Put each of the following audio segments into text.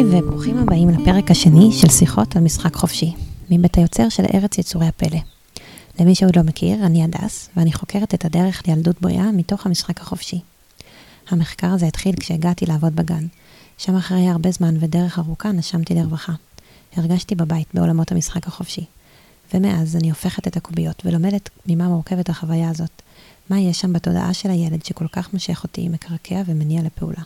היי וברוכים הבאים לפרק השני של שיחות על משחק חופשי, מבית היוצר של ארץ יצורי הפלא. למי שעוד לא מכיר, אני הדס, ואני חוקרת את הדרך לילדות בריאה מתוך המשחק החופשי. המחקר הזה התחיל כשהגעתי לעבוד בגן, שם אחרי הרבה זמן ודרך ארוכה נשמתי לרווחה. הרגשתי בבית בעולמות המשחק החופשי. ומאז אני הופכת את הקוביות ולומדת ממה מורכבת החוויה הזאת. מה יש שם בתודעה של הילד שכל כך מושך אותי, מקרקע ומניע לפעולה.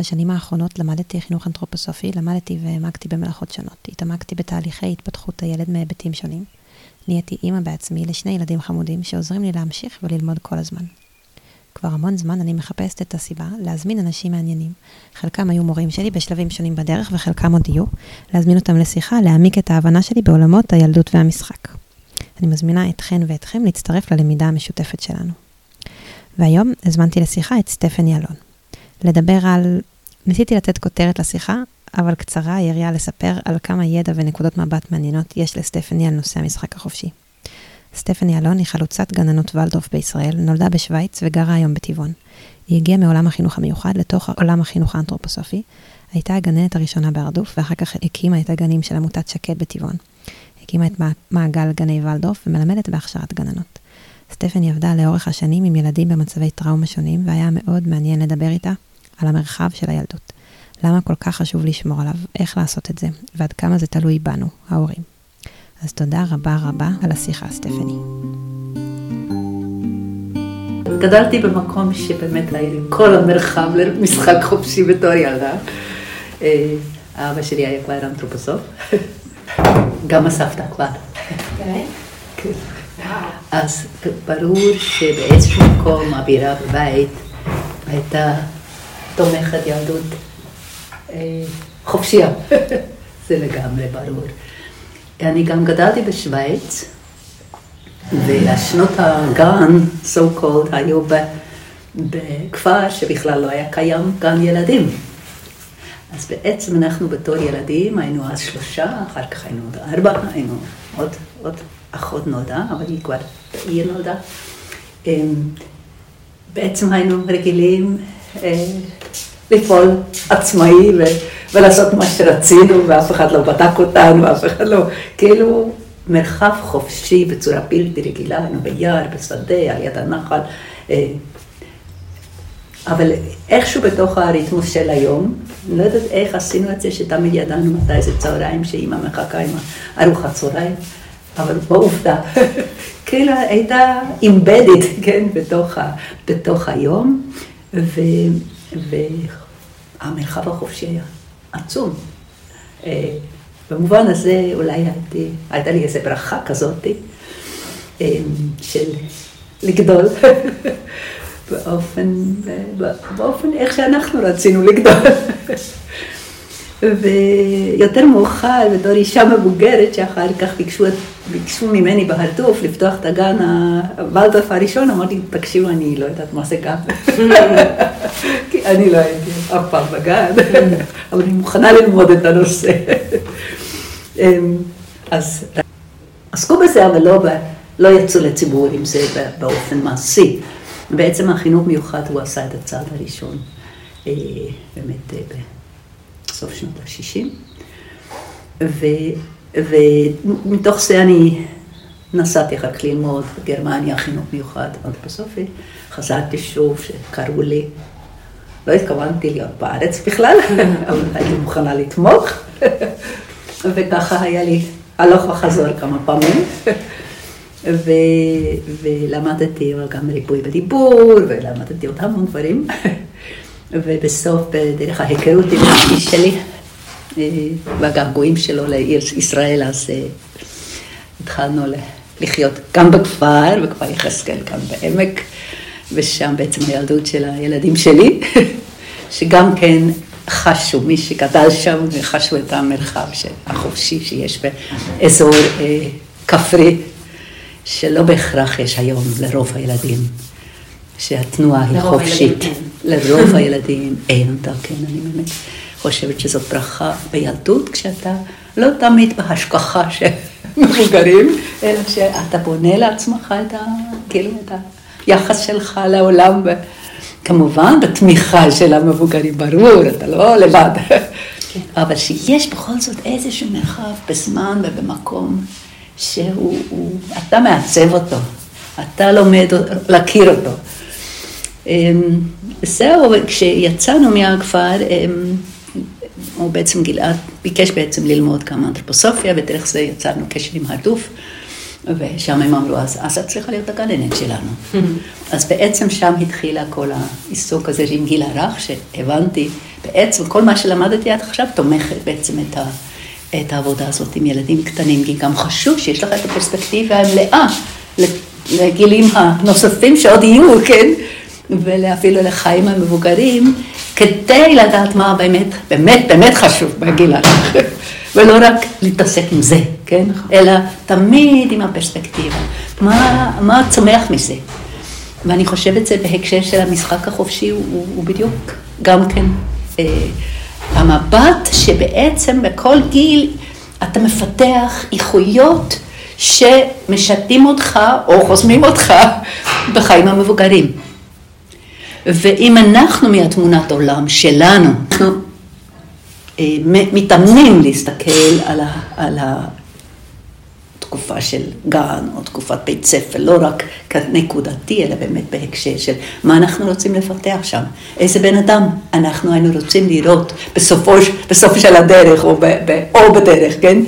בשנים האחרונות למדתי חינוך אנתרופוסופי, למדתי והעמקתי במלאכות שונות. התעמקתי בתהליכי התפתחות הילד מהיבטים שונים. נהייתי אימא בעצמי לשני ילדים חמודים שעוזרים לי להמשיך וללמוד כל הזמן. כבר המון זמן אני מחפשת את הסיבה להזמין אנשים מעניינים. חלקם היו מורים שלי בשלבים שונים בדרך וחלקם עוד יהיו. להזמין אותם לשיחה, להעמיק את ההבנה שלי בעולמות הילדות והמשחק. אני מזמינה אתכן ואתכם להצטרף ללמידה המשותפת שלנו. והיום הזמנתי לשיחה את סטפני אלון. לדבר על... ניסיתי לתת כותרת לשיחה, אבל קצרה, יריעה לספר על כמה ידע ונקודות מבט מעניינות יש לסטפני על נושא המשחק החופשי. סטפני אלון היא חלוצת גננות ולדורף בישראל, נולדה בשוויץ וגרה היום בטבעון. היא הגיעה מעולם החינוך המיוחד לתוך עולם החינוך האנתרופוסופי. הייתה הגננת הראשונה בהרדוף, ואחר כך הקימה את הגנים של עמותת שקד בטבעון. הקימה את מעגל גני ולדורף ומלמדת בהכשרת גננות. סטפני עבדה לאורך השנים עם ילדים במצבי טראומה שונים, והיה מאוד מעניין לדבר איתה על המרחב של הילדות. למה כל כך חשוב לשמור עליו, איך לעשות את זה, ועד כמה זה תלוי בנו, ההורים. אז תודה רבה רבה על השיחה, סטפני. גדלתי במקום שבאמת היה לי כל המרחב למשחק חופשי בתור ילדה. אה, אבא שלי היה כבר אנתרופוסוף, גם הסבתא כבר. כן. אז ברור שבאיזשהו מקום האווירה בבית הייתה תומכת ילדות אה, חופשייה, זה לגמרי ברור. אני גם גדלתי בשוויץ, והשנות הגן, so called, היו בכפר שבכלל לא היה קיים גן ילדים. אז בעצם אנחנו בתור ילדים היינו אז שלושה, אחר כך היינו עוד ארבע, היינו עוד, עוד אחות נולדה, אבל היא כבר בעיר נולדה. אמ, בעצם היינו רגילים לפעול עצמאי ולעשות מה שרצינו, ואף אחד לא בדק אותנו, אף אחד לא, כאילו מרחב חופשי בצורה בלתי רגילה, היינו ביער, בשדה, על יד הנחל. אה, אבל איכשהו בתוך הריתמוס של היום, אני לא יודעת איך עשינו את זה, שתמיד ידענו מתי זה צהריים, שאימא מחכה עם ארוחת צהריים, אבל בעובדה, כאילו הייתה אימבדית, כן, בתוך, בתוך היום, ו, והמרחב החופשי היה עצום. אה, במובן הזה אולי הייתי, הייתה לי איזו ברכה כזאת אה, של לגדול באופן, באופן איך שאנחנו רצינו לגדול. ויותר מאוחר, בתור אישה מבוגרת, שאחר כך ביקשו, ביקשו ממני בהרטוף לפתוח את הגן הוולדורף הראשון, אמרתי, תקשיבו, אני לא יודעת מה זה גן. כי אני לא הייתי אף פעם בגן, אבל אני מוכנה ללמוד את הנושא. אמ, אז עסקו בזה, אבל לא, לא יצאו לציבור עם זה באופן מעשי. בעצם החינוך מיוחד, הוא עשה את הצעד הראשון, אה, באמת, אה, בסוף שנות ה-60. ומתוך זה אני נסעתי אחר כך ללמוד בגרמניה חינוך מיוחד, אבל בסוף חזרתי שוב שקראו לי, לא התכוונתי להיות בארץ בכלל, אבל הייתי מוכנה לתמוך, וככה היה לי הלוך וחזור כמה פעמים. ו, ולמדתי גם ריפוי בדיבור, ולמדתי עוד המון דברים. ובסוף, דרך ההיכרות עם האיש שלי, והגעגועים שלו לעיר ישראל, אז אה, התחלנו לחיות גם בכפר, בכפר יחזקאל, גם בעמק, ושם בעצם הילדות של הילדים שלי, שגם כן חשו, מי שגדל שם, חשו את המרחב החופשי שיש באזור אה, כפרי, שלא בהכרח יש היום לרוב הילדים. שהתנועה היא חופשית. לרוב הילדים אין אותה, כן, אני באמת חושבת שזאת ברכה בילדות, כשאתה לא תמיד בהשגחה של מבוגרים, אלא שאתה בונה לעצמך את ה... כאילו, את היחס שלך לעולם, כמובן בתמיכה של המבוגרים, ברור, אתה לא לבד. כן. אבל שיש בכל זאת איזשהו מרחב בזמן ובמקום שהוא, הוא, אתה מעצב אותו, אתה לומד להכיר אותו. אמ, זהו, כשיצאנו מהכפר, אמ, הוא בעצם גלעד ביקש בעצם ללמוד כמה אנתרופוסופיה, ודרך זה יצרנו קשר עם הרדוף. ושם הם אמרו, אז, אז את צריכה להיות הגננת שלנו. אז בעצם שם התחילה כל העיסוק הזה עם גיל הרך, שהבנתי, בעצם כל מה שלמדתי עד עכשיו תומכת בעצם את, ה, את העבודה הזאת עם ילדים קטנים, כי גם חשוב שיש לך את הפרספקטיבה המלאה לגילים הנוספים שעוד יהיו, כן? ואפילו לחיים המבוגרים, כדי לדעת מה באמת, באמת, באמת חשוב בגיל הרך. ולא רק להתעסק עם זה, כן? אלא תמיד עם הפרספקטיבה. מה, מה צומח מזה? ואני חושבת שזה בהקשר של המשחק החופשי, הוא, הוא, הוא בדיוק גם כן אה, המבט שבעצם בכל גיל אתה מפתח איכויות שמשתים אותך או חוסמים אותך בחיים המבוגרים. ואם אנחנו מהתמונת עולם שלנו, אנחנו אה, מתאמנים להסתכל על, ה, על התקופה של גן או תקופת בית ספר, לא רק כנקודתי, אלא באמת בהקשר של מה אנחנו רוצים לפתח שם, איזה בן אדם אנחנו היינו רוצים לראות בסופו, בסוף של הדרך או, ב, ב, או בדרך, כן?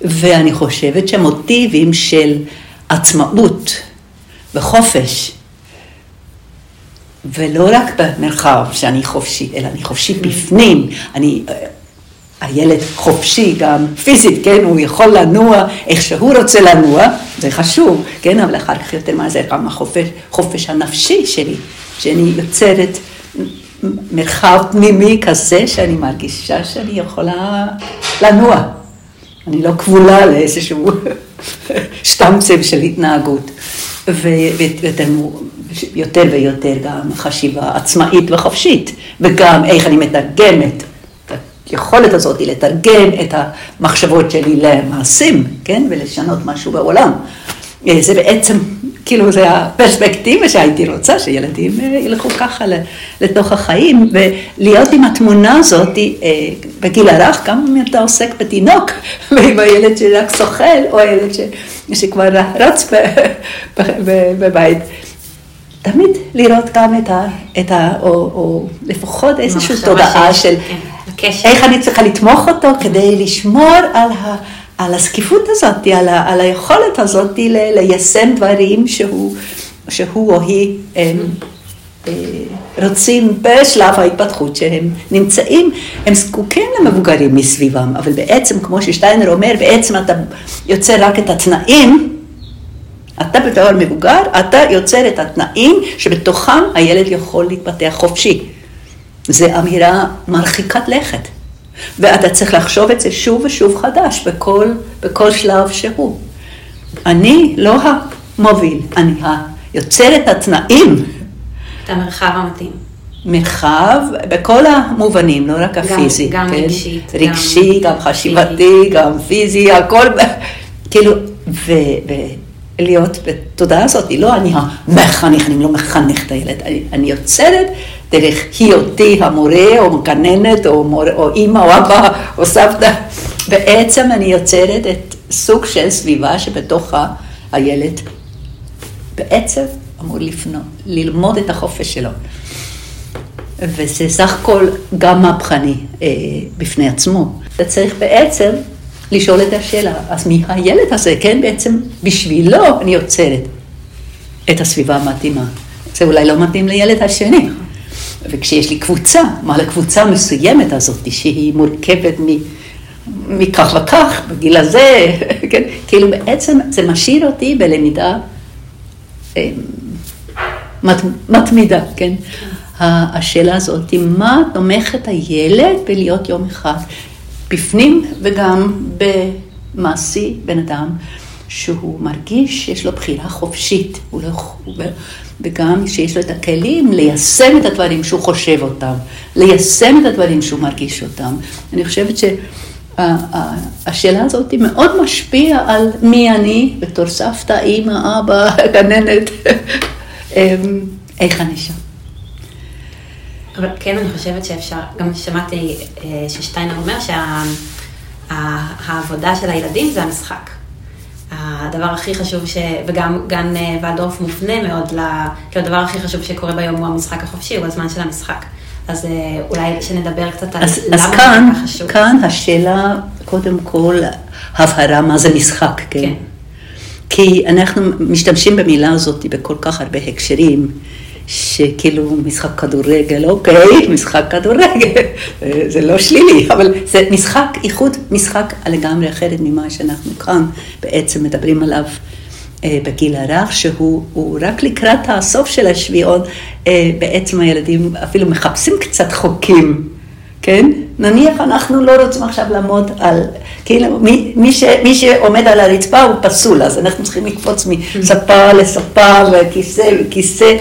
ואני חושבת שהמוטיבים של עצמאות וחופש ולא רק במרחב שאני חופשי, אלא אני חופשי בפנים, אני הילד חופשי גם פיזית, כן, הוא יכול לנוע איך שהוא רוצה לנוע, זה חשוב, כן, אבל אחר כך יותר מה זה גם החופש חופש הנפשי שלי, שאני יוצרת מרחב פנימי כזה שאני מרגישה שאני יכולה לנוע. אני לא כבולה לאיזשהו שטמצם של התנהגות. ויותר ויותר גם חשיבה עצמאית וחופשית, וגם איך אני מתרגמת היכולת הזאת לתרגם את המחשבות שלי למעשים, כן, ולשנות משהו בעולם. אה, זה בעצם, כאילו, זה הפרספקטיבה שהייתי רוצה, שילדים אה, ילכו ככה לתוך החיים, ולהיות עם התמונה הזאת אה, בגיל הרך, גם אם אתה עוסק בתינוק, ועם הילד שרק שוכל, או הילד ש, שכבר רץ בבית. תמיד לראות גם את ה... את ה או, או לפחות איזושהי תודעה של... כן. איך אני צריכה לתמוך אותו כדי לשמור על, ה, על הזקיפות הזאת, על, ה, על היכולת הזאת ל, ליישם דברים שהוא, שהוא או היא הם, אה, רוצים בשלב ההתפתחות שהם נמצאים, הם זקוקים למבוגרים מסביבם, אבל בעצם, כמו ששטיינר אומר, בעצם אתה יוצר רק את התנאים אתה בתור מבוגר, אתה יוצר את התנאים שבתוכם הילד יכול להתפתח חופשי. זו אמירה מרחיקת לכת. ואתה צריך לחשוב את זה שוב ושוב חדש, בכל, בכל שלב שהוא. אני לא המוביל, אני היוצר את התנאים. את המרחב המתאים. מרחב בכל המובנים, לא רק הפיזי. גם, גם כן? רגשית. רגשי, גם, גם חשיבתי, גם פיזי, הכל, כאילו, ו, ולהיות בתודעה הזאת, לא אני המחנך, אני לא מחנך את הילד, אני, אני יוצרת דרך היותי המורה או גננת או, מור, או אימא או אבא או סבתא. בעצם אני יוצרת את סוג של סביבה שבתוכה הילד בעצם אמור לפנות, ללמוד את החופש שלו. וזה סך הכל גם מהפכני אה, בפני עצמו. אתה צריך בעצם לשאול את השאלה, אז מי הילד הזה, כן? בעצם בשבילו אני יוצרת את הסביבה המתאימה. זה אולי לא מתאים לילד השני. וכשיש לי קבוצה, מה לקבוצה מסוימת הזאת, שהיא מורכבת מ... מכך וכך, בגיל הזה, כן? כאילו בעצם זה משאיר אותי בלמידה אה, מת, מתמידה, כן? השאלה הזאת מה תומך את הילד בלהיות יום אחד בפנים וגם במעשי בן אדם שהוא מרגיש שיש לו בחירה חופשית, הוא לא, הוא, וגם שיש לו את הכלים ליישם את הדברים שהוא חושב אותם, ליישם את הדברים שהוא מרגיש אותם. אני חושבת שהשאלה הזאת היא מאוד משפיעה על מי אני בתור סבתא, אימא, אבא, גננת, אמ, איך אני שם. אבל כן, אני חושבת שאפשר, גם שמעתי אה, ששטיינר אומר שהעבודה של הילדים זה המשחק. הדבר הכי חשוב, ש... וגם גן אה, ולדורף מופנה מאוד, ל... כאילו הדבר הכי חשוב שקורה ביום הוא המשחק החופשי, הוא הזמן של המשחק. אז אה, אולי שנדבר קצת על אז, למה אז כאן, זה חשוב. כאן השאלה, קודם כל, הבהרה מה זה משחק, כן? כן. כי אנחנו משתמשים במילה הזאת בכל כך הרבה הקשרים, שכאילו משחק כדורגל, אוקיי, משחק כדורגל, זה לא שלילי, אבל זה משחק, איחוד משחק לגמרי אחרת ממה שאנחנו כאן בעצם מדברים עליו אה, בגיל הרך, שהוא הוא רק לקראת הסוף של השביעון, אה, בעצם הילדים אפילו מחפשים קצת חוקים. כן? נניח אנחנו לא רוצים עכשיו לעמוד על, כאילו מי, מי, ש, מי שעומד על הרצפה הוא פסול, אז אנחנו צריכים לקפוץ מספה לספה וכיסא וכיסא.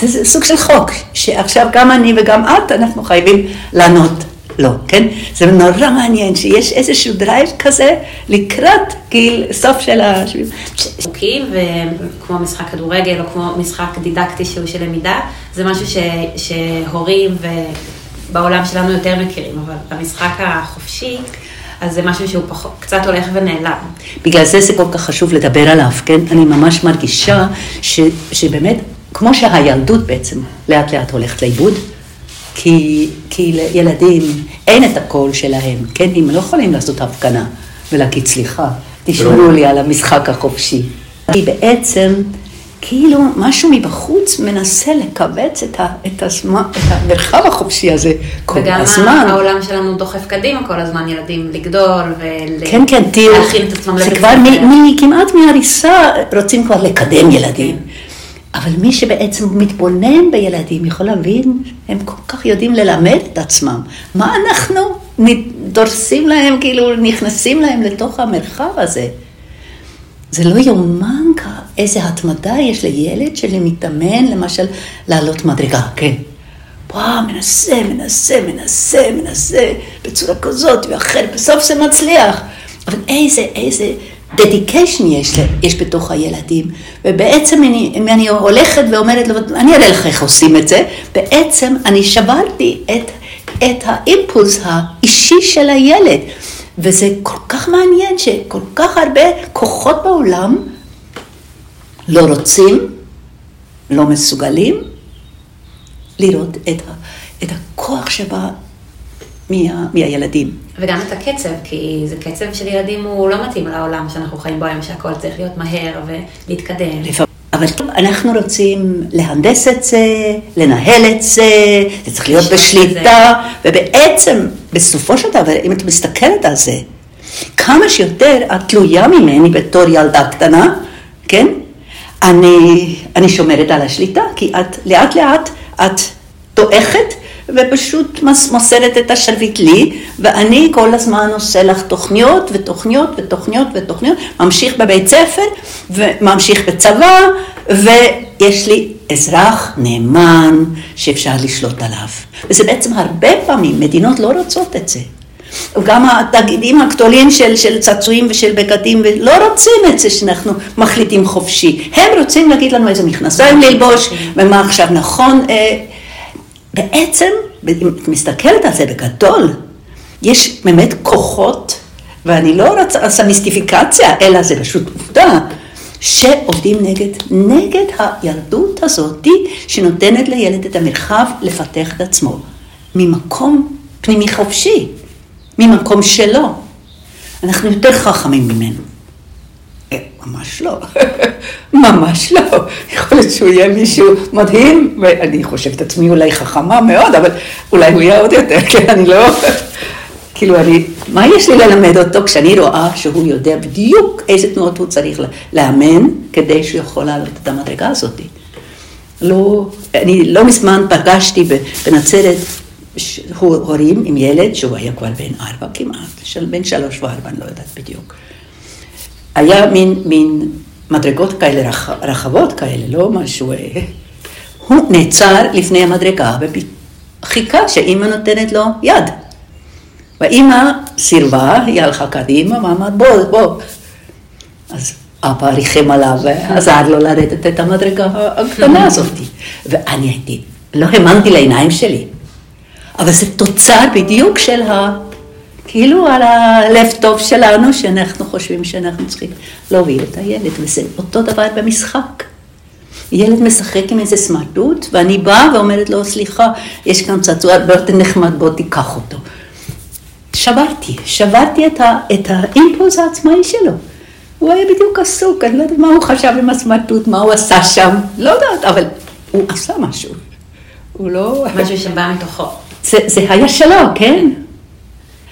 זה, זה סוג של חוק, שעכשיו גם אני וגם את, אנחנו חייבים לענות לו, כן? זה נורא מעניין שיש איזשהו drive כזה לקראת גיל סוף של ה... חוקים, וכמו משחק כדורגל או כמו משחק דידקטי שהוא של למידה, זה משהו ש, שהורים ובעולם שלנו יותר מכירים, אבל המשחק החופשי, אז זה משהו שהוא פחות, קצת הולך ונעלם. בגלל זה זה כל כך חשוב לדבר עליו, כן? אני ממש מרגישה ש, שבאמת, כמו שהילדות בעצם לאט לאט הולכת לאיבוד, כי, כי לילדים אין את הקול שלהם, כן? הם לא יכולים לעשות הפגנה ולהגיד סליחה, תשמעו לי על המשחק החופשי. כי בעצם, כאילו משהו מבחוץ מנסה לכווץ את, ה, את, הזמן, את המרחב החופשי הזה כל וגם הזמן. וגם העולם שלנו דוחף קדימה כל הזמן, ילדים לגדול כן, כן, ולהכין את עצמם זה לבית כבר ספר. מ- מ- כמעט מהריסה רוצים כבר לקדם ילדים. אבל מי שבעצם מתבונן בילדים יכול להבין, הם כל כך יודעים ללמד את עצמם. מה אנחנו דורסים להם, כאילו נכנסים להם לתוך המרחב הזה? זה לא יאומן איזה התמדה יש לילד שמתאמן, למשל, לעלות מדרגה, כן. וואו, מנסה, מנסה, מנסה, מנסה, בצורה כזאת ואחרת, בסוף זה מצליח. אבל איזה, איזה דדיקיישן יש, יש בתוך הילדים. ובעצם אני, אם אני הולכת ואומרת לו, אני אראה לך איך עושים את זה, בעצם אני שברתי את, את האימפולס האישי של הילד. וזה כל כך מעניין שכל כך הרבה כוחות בעולם לא רוצים, לא מסוגלים לראות את, ה, את הכוח שבא מה, מהילדים. וגם את הקצב, כי זה קצב של ילדים הוא לא מתאים לעולם שאנחנו חיים בו היום, שהכל צריך להיות מהר ולהתקדם. אבל אנחנו רוצים להנדס את זה, לנהל את זה, זה צריך להיות בשליטה, ובעצם, בסופו של דבר, אם את מסתכלת על זה, כמה שיותר את תלויה ממני בתור ילדה קטנה, כן? אני, אני שומרת על השליטה, כי את לאט לאט את דועכת ופשוט מוסרת את השרביט לי, ואני כל הזמן עושה לך תוכניות ותוכניות ותוכניות ותוכניות, ממשיך בבית ספר וממשיך בצבא, ויש לי אזרח נאמן שאפשר לשלוט עליו. וזה בעצם הרבה פעמים, מדינות לא רוצות את זה. גם התאגידים הגדולים של, של צעצועים ושל בגדים לא רוצים את זה שאנחנו מחליטים חופשי. הם רוצים להגיד לנו איזה מכנסיים ללבוש ומה עכשיו נכון. אה, בעצם, אם את מסתכלת על זה בגדול, יש באמת כוחות, ואני לא רוצה לעשות מיסטיפיקציה, אלא זה פשוט עובדה, שעובדים נגד, נגד הילדות הזאתי, שנותנת לילד את המרחב לפתח את עצמו, ממקום פנימי חופשי, ממקום שלו. אנחנו יותר חכמים ממנו. ממש לא, ממש לא. יכול להיות שהוא יהיה מישהו מדהים, ואני חושבת עצמי אולי חכמה מאוד, אבל אולי הוא יהיה עוד יותר, כן, אני לא... כאילו, אני, מה יש לי ללמד אותו כשאני רואה שהוא יודע בדיוק איזה תנועות הוא צריך לאמן כדי שהוא יכול לעלות את המדרגה הזאת. לא, אני לא מזמן פגשתי בנצרת הורים עם ילד שהוא היה כבר בן ארבע כמעט, של בן שלוש וארבע, אני לא יודעת בדיוק. היה מין, מין מדרגות כאלה רח, רחבות כאלה, לא משהו... אה, הוא נעצר לפני המדרגה וחיכה שאימא נותנת לו יד. והאימא סירבה, היא הלכה קדימה ואמרה בוא, בוא. אז אבא ריחם עליו ועזר לו לרדת את המדרגה הקטנה הזאת. ואני הייתי לא האמנתי לעיניים שלי. אבל זה תוצר בדיוק של ה... כאילו על הלב טוב שלנו, שאנחנו חושבים שאנחנו צריכים להוביל את הילד, וזה אותו דבר במשחק. ילד משחק עם איזה סמרטוט, ואני באה ואומרת לו, סליחה, יש כאן צעצוע הרבה יותר נחמד, בוא תיקח אותו. שברתי, שברתי את, ה, את האימפולס העצמאי שלו. הוא היה בדיוק עסוק, אני לא יודעת מה הוא חשב עם הסמרטוט, מה הוא עשה שם, לא יודעת, אבל הוא עשה משהו. הוא לא... משהו שבא מתוכו. זה, זה היה שלו, כן.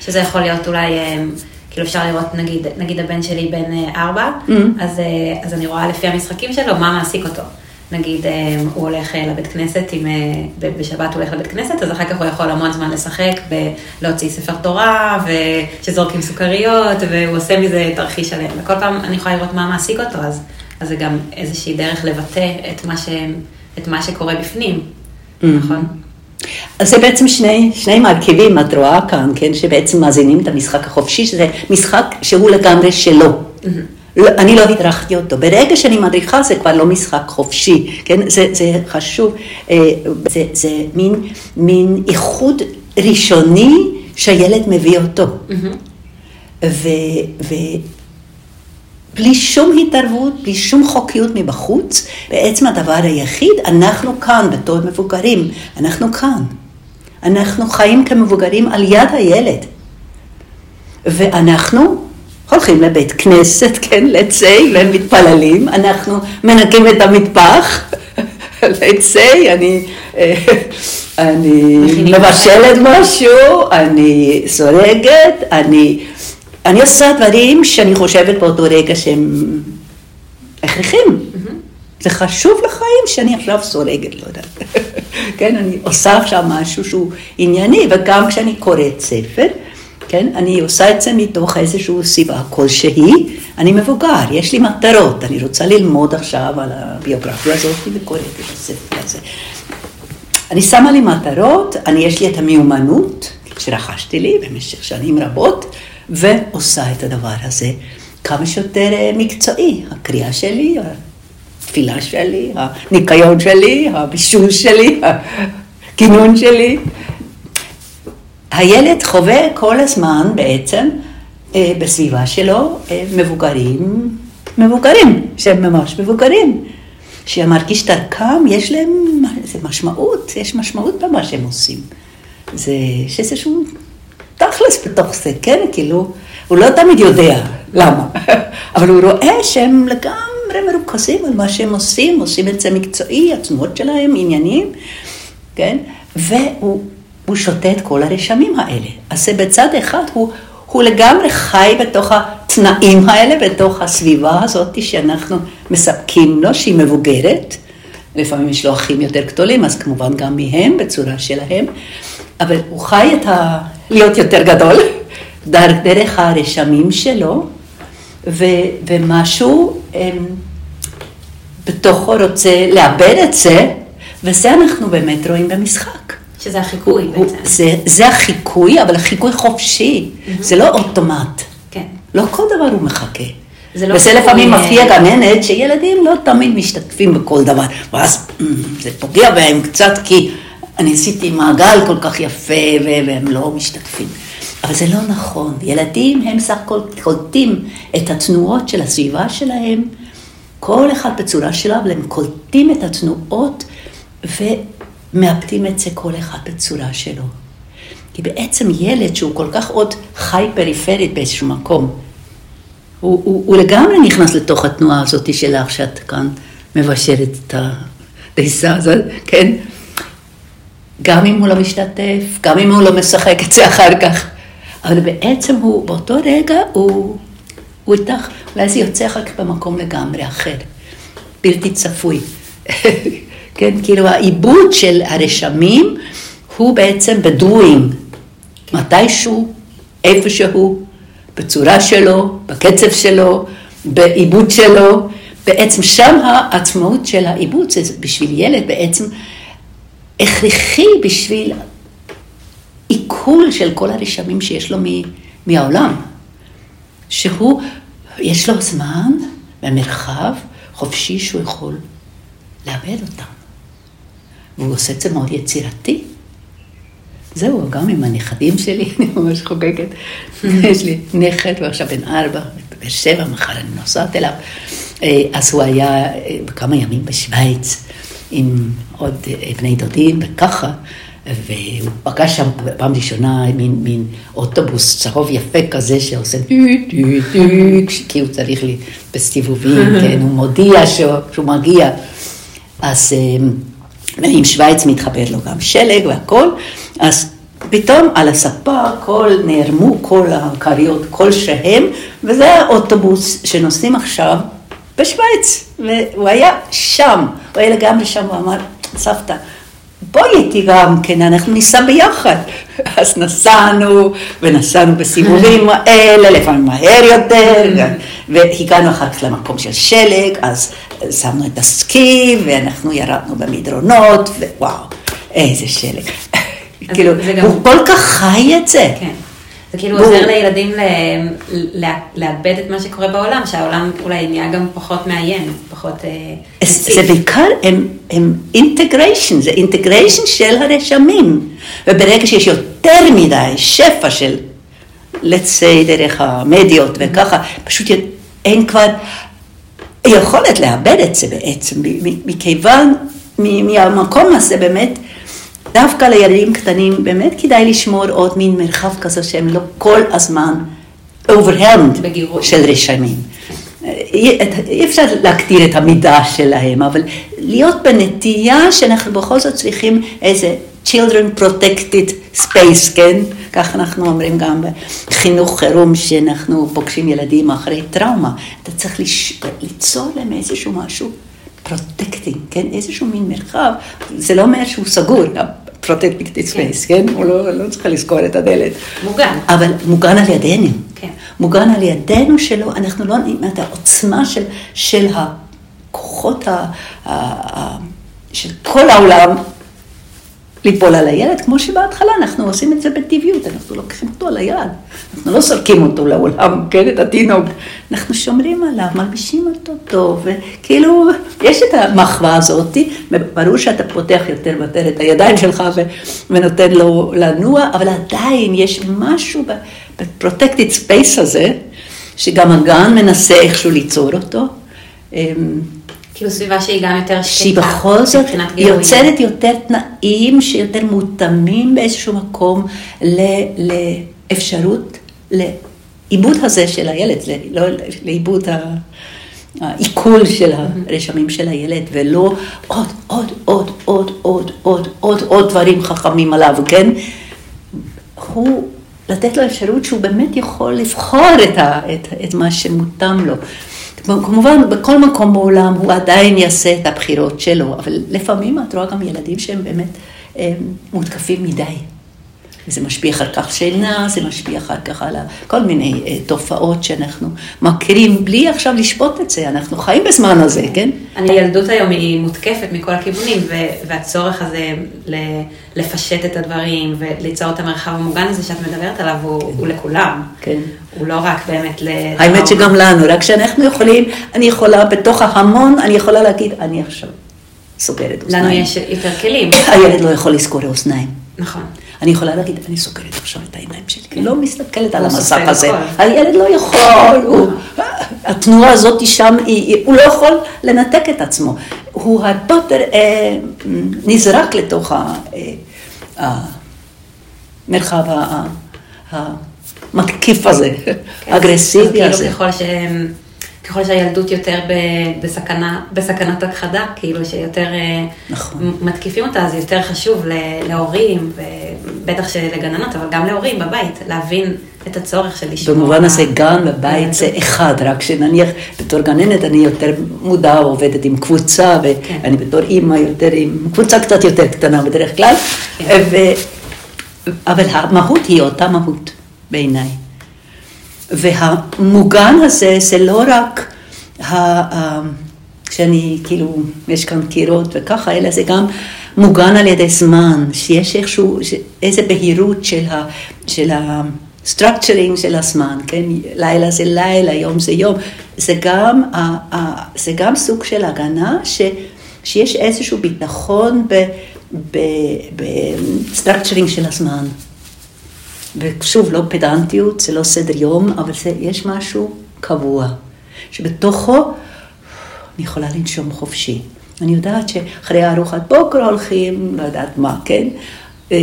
שזה יכול להיות אולי, אה, כאילו אפשר לראות, נגיד, נגיד הבן שלי בן אה, ארבע, Mm. אז, אה, אז אני רואה לפי המשחקים שלו מה מעסיק אותו. נגיד, הוא הולך לבית כנסת, ב- בשבת הוא הולך לבית כנסת, אז אחר כך הוא יכול המון זמן לשחק בלהוציא ספר תורה, ושזורקים סוכריות, והוא עושה מזה תרחיש שלם. וכל פעם אני יכולה לראות מה מעסיק אותו, אז, אז זה גם איזושהי דרך לבטא את מה, ש, את מה שקורה בפנים, נכון? אז זה בעצם שני, שני מרכיבים, את רואה כאן, כן, שבעצם מאזינים את המשחק החופשי, שזה משחק שהוא לגמרי שלו. לא, אני לא הדרכתי אותו. ברגע שאני מדריכה זה כבר לא משחק חופשי, כן? זה, זה חשוב, אה, זה, זה מין, מין איחוד ראשוני שהילד מביא אותו. ו, ובלי שום התערבות, בלי שום חוקיות מבחוץ, בעצם הדבר היחיד, אנחנו כאן בתור מבוגרים, אנחנו כאן. אנחנו חיים כמבוגרים על יד הילד. ואנחנו הולכים לבית כנסת, כן, לצי, ומתפללים, אנחנו מנקים את המטבח, לצי, אני, אה, אני מבשלת משהו, אני סורגת, אני, אני עושה דברים שאני חושבת באותו רגע שהם הכרחים. זה חשוב לחיים שאני עכשיו סורגת, לא יודעת. כן, אני עושה עכשיו משהו שהוא ענייני, וגם כשאני קוראת ספר, כן, אני עושה את זה מתוך איזושהי סיבה כלשהי, אני מבוגר, יש לי מטרות, אני רוצה ללמוד עכשיו על הביוגרפיה הזאת וקוראת את הספר הזה. אני שמה לי מטרות, אני יש לי את המיומנות שרכשתי לי במשך שנים רבות, ועושה את הדבר הזה כמה שיותר אה, מקצועי, הקריאה שלי, התפילה שלי, הניקיון שלי, הבישול שלי, הכינון שלי. הילד חווה כל הזמן בעצם אה, בסביבה שלו אה, מבוגרים, מבוגרים, שהם ממש מבוגרים, שמרגיש דרכם, יש להם איזה משמעות, יש משמעות במה שהם עושים. זה, יש איזשהו תכלס בתוך זה, כן? כאילו, הוא לא תמיד יודע למה, אבל הוא רואה שהם לגמרי מרוכזים על מה שהם עושים, עושים את זה מקצועי, התנועות שלהם, עניינים, כן? והוא הוא שותה את כל הרשמים האלה. אז זה בצד אחד, הוא, הוא לגמרי חי בתוך התנאים האלה, בתוך הסביבה הזאת שאנחנו מספקים לו, שהיא מבוגרת. לפעמים יש לו אחים יותר גדולים, אז כמובן גם מהם, בצורה שלהם. אבל הוא חי את ה... להיות יותר גדול, דרך הרשמים שלו, ו, ומשהו הם, בתוכו רוצה לאבד את זה, וזה אנחנו באמת רואים במשחק. שזה החיקוי הוא- בעצם. זה, זה החיקוי, אבל החיקוי חופשי, זה לא אוטומט. כן. לא כל דבר הוא מחכה. זה לא וזה לפעמים אה, מפתיע גננת שילדים לא תמיד משתתפים בכל דבר, ואז "אמ, זה פוגע בהם קצת כי אני עשיתי מעגל כל כך יפה והם לא משתתפים. אבל זה לא נכון, ילדים הם סך הכל קולטים את התנועות של הסביבה שלהם, כל אחד בצורה שלו, אבל הם קולטים את התנועות ומאבדים את זה כל אחד בצורה שלו. כי בעצם ילד שהוא כל כך עוד חי פריפרית באיזשהו מקום, הוא, הוא, הוא לגמרי נכנס לתוך התנועה הזאת שלך, שאת כאן מבשלת את הדייסה הזאת, כן? גם אם הוא לא משתתף, גם אם הוא לא משחק את זה אחר כך. אבל בעצם הוא, באותו רגע, הוא, הוא איתך, זה יוצא אחר כך במקום לגמרי אחר, בלתי צפוי. כן, כאילו העיבוד של הרשמים הוא בעצם בדואינג, מתישהו, איפשהו, בצורה שלו, בקצב שלו, בעיבוד שלו, בעצם שם העצמאות של העיבוד, זה בשביל ילד בעצם הכרחי בשביל עיכול של כל הרשמים שיש לו מ- מהעולם. שהוא, יש לו זמן ומרחב חופשי שהוא יכול לאבד אותם. והוא עושה את זה מאוד יצירתי. זהו, גם עם הנכדים שלי, אני ממש חוגגת. יש לי נכד, הוא עכשיו בן ארבע, בבאר שבע, מחר אני נוסעת אליו. אה, אז הוא היה אה, כמה ימים בשוויץ עם עוד אה, בני דודים, וככה, והוא פגש שם פעם ראשונה מין, מין אוטובוס צהוב יפה כזה שעושה טו טו טו, כי הוא צריך לי בסיבובים, כן, הוא מודיע שהוא, שהוא מגיע. אז עם שוויץ מתחבר לו גם שלג והכל, אז פתאום על הספה כל נערמו כל הכריות כלשהם, וזה האוטובוס שנוסעים עכשיו בשוויץ, והוא היה שם, הוא היה לגמרי שם, הוא אמר, סבתא, בואי איתי גם כן, אנחנו ניסע ביחד. אז נסענו, ונסענו בסיבובים האלה, לפעמים מהר יותר, והגענו אחר כך למקום של שלג, אז שמנו את הסקי, ואנחנו ירדנו במדרונות, ווואו, איזה שלג. כאילו, הוא כל כך חי את זה. כן. זה כאילו עוזר לילדים לאבד את מה שקורה בעולם, שהעולם אולי נהיה גם פחות מאיים, פחות אה, זה בעיקר, הם אינטגריישן, זה אינטגריישן של הרשמים. וברגע שיש יותר מדי שפע של, say, דרך המדיות וככה, פשוט אין כבר יכולת לאבד את זה בעצם, מכיוון, מהמקום הזה באמת, דווקא לילדים קטנים באמת כדאי לשמור עוד מין מרחב כזה שהם לא כל הזמן overwhelmed של רשמים. אי אפשר להקטיר את המידה שלהם, אבל להיות בנטייה שאנחנו בכל זאת צריכים איזה children protected space, כן? כך אנחנו אומרים גם בחינוך חירום, שאנחנו פוגשים ילדים אחרי טראומה. אתה צריך ליצור להם איזשהו משהו protecting, כן? איזשהו מין מרחב, זה לא אומר שהוא סגור, protecting space, כן? הוא לא, לא צריך לסגור את הדלת. מוגן. אבל מוגן על ידינו. כן. מוגן על ידינו שלו, אנחנו לא נעים את העוצמה של, של הכוחות ה, ה, ה, של כל העולם ליפול על הילד, כמו שבהתחלה אנחנו עושים את זה בטבעיות, אנחנו לוקחים אותו על היד, אנחנו לא סולקים אותו לעולם, כן, את התינוק, אנחנו שומרים עליו, מלבישים אותו טוב, וכאילו, יש את המחווה הזאת, ברור שאתה פותח יותר ויותר את הידיים שלך ונותן לו לנוע, אבל עדיין יש משהו ב protected space הזה, שגם הגן מנסה איכשהו ליצור אותו. כאילו סביבה שהיא גם יותר שקטה. שהיא בכל זאת יוצרת יותר תנאים שיותר מותאמים באיזשהו מקום לאפשרות, לעיבוד הזה של הילד, לא לעיבוד העיכול של הרשמים של הילד, ולא עוד, עוד, עוד, עוד, עוד, עוד, עוד, עוד דברים חכמים עליו, כן? הוא, לתת לו אפשרות שהוא באמת יכול לבחור את, ה, את, את מה שמותאם לו. כמובן, בכל מקום בעולם הוא עדיין יעשה את הבחירות שלו, אבל לפעמים את רואה גם ילדים שהם באמת הם מותקפים מדי. וזה משפיע אחר כך שינה, זה משפיע אחר כך על כל מיני אה, תופעות שאנחנו מכירים, בלי עכשיו לשפוט את זה, אנחנו חיים בזמן הזה, כן? הילדות היום היא מותקפת מכל הכיוונים, והצורך הזה לפשט את הדברים וליצור את המרחב המוגן הזה שאת מדברת עליו, הוא, כן. הוא לכולם. כן. הוא לא רק באמת ל... האמת שגם לנו, רק שאנחנו יכולים, אני יכולה, בתוך ההמון, אני יכולה להגיד, אני עכשיו סוגרת אוזניים. לנו יש יותר כלים. הילד לא יכול לזכור אוזניים. נכון. אני יכולה להגיד, אני סוגרת עכשיו את העיניים שלי, אני לא מסתכלת על המסך הזה. הילד לא יכול, התנועה הזאת שם, הוא לא יכול לנתק את עצמו. הוא הרבה יותר אה, נזרק לתוך המרחב המתקיף הזה, האגרסיבי כן, הזה. כאילו ככל שהם... ככל שהילדות יותר בסכנה, בסכנת הכחדה, כאילו שיותר אה, נכון. מתקיפים אותה, אז יותר חשוב להורים, ובטח שלגננות, אבל גם להורים בבית, להבין את הצורך של לשמור. במובן הזה גן בבית זה אחד, רק שנניח בתור גננת אני יותר מודעה, עובדת עם קבוצה, כן. ואני בתור אימא יותר עם קבוצה קצת יותר קטנה בדרך כלל, כן. ו... אבל המהות היא אותה מהות בעיניי. והמוגן הזה זה לא רק כשאני כאילו, יש כאן קירות וככה, אלא זה גם מוגן על ידי זמן, שיש איכשהו, איזה בהירות של ה... של ה structuring של הזמן, כן? לילה זה לילה, יום זה יום. זה גם, זה גם סוג של הגנה ש, שיש איזשהו ביטחון ב structuring של הזמן. ושוב, לא פדנטיות, זה לא סדר יום, אבל זה, יש משהו קבוע, שבתוכו אני יכולה לנשום חופשי. אני יודעת שאחרי ארוחת בוקר הולכים, לא יודעת מה, כן? אה,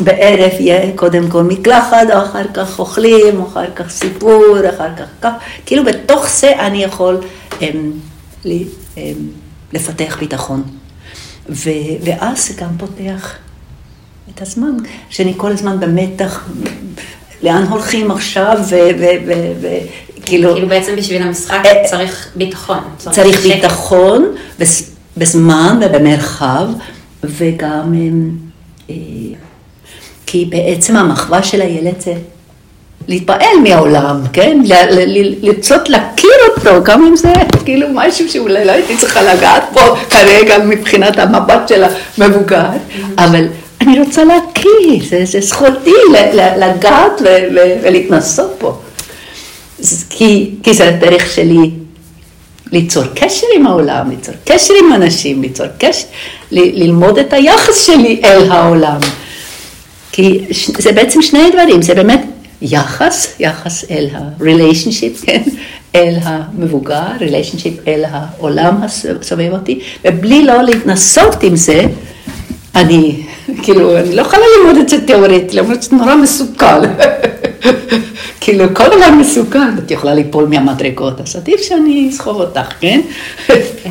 בערב יהיה קודם כל מקלחת, אחר כך אוכלים, אחר כך סיפור, אחר כך כך, כאילו בתוך זה אני יכול הם, לי, הם, לפתח ביטחון. ו, ואז זה גם פותח את הזמן, שאני כל הזמן במתח, לאן הולכים עכשיו, וכאילו... כאילו בעצם בשביל המשחק אה, צריך ביטחון. צריך, צריך ביטחון בזמן ובמרחב, וגם... אה, כי בעצם המחווה של הילד זה להתפעל מהעולם, כן? לרצות להכיר אותו, גם אם זה כאילו משהו שאולי לא הייתי צריכה לגעת פה כרגע מבחינת המבט של המבוגר, אבל אני רוצה להכיר, זה, זה זכותי לגעת ולהתנסות פה. כי, כי זה הדרך שלי ליצור קשר עם העולם, ליצור קשר עם אנשים, ליצור קשר, ללמוד את היחס שלי אל העולם. כי זה בעצם שני דברים, זה באמת יחס, יחס אל ה-relationship, כן? אל המבוגר, relationship אל העולם הסובב אותי, ובלי לא להתנסות עם זה, אני, כאילו, אני לא יכולה ללמוד את זה תיאורטית, למרות שזה נורא מסוכן. כאילו, כל דבר מסוכן, את יכולה ליפול מהמדרגות, אז עדיף שאני אסחוב אותך, כן? כן.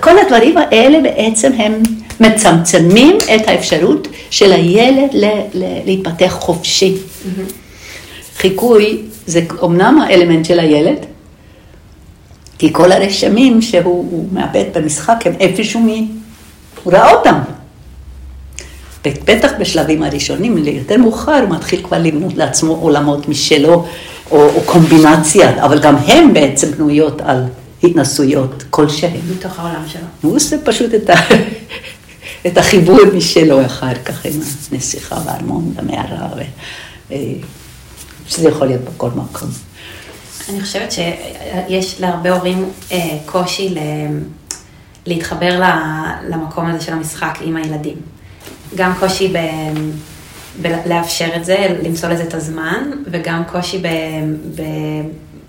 כל הדברים האלה בעצם הם מצמצמים את האפשרות של הילד להתפתח חופשי. חיקוי זה אמנם האלמנט של הילד, כי כל הרשמים שהוא מאבד במשחק הם איפשהו מ... הוא ראה אותם. בטח בשלבים הראשונים, ליותר מאוחר הוא מתחיל כבר לבנות לעצמו עולמות משלו, או, או קומבינציה, אבל גם הן בעצם בנויות על התנסויות כלשהן. מתוך העולם שלו. הוא עושה פשוט את, ה, את החיבור משלו אחר כך עם הנסיכה והארמון והמערה, ו, אה, שזה יכול להיות בכל מקום. אני חושבת שיש להרבה הורים אה, קושי ל... להתחבר למקום הזה של המשחק עם הילדים. גם קושי ב... בלאפשר את זה, למצוא לזה את הזמן, וגם קושי ב... ב...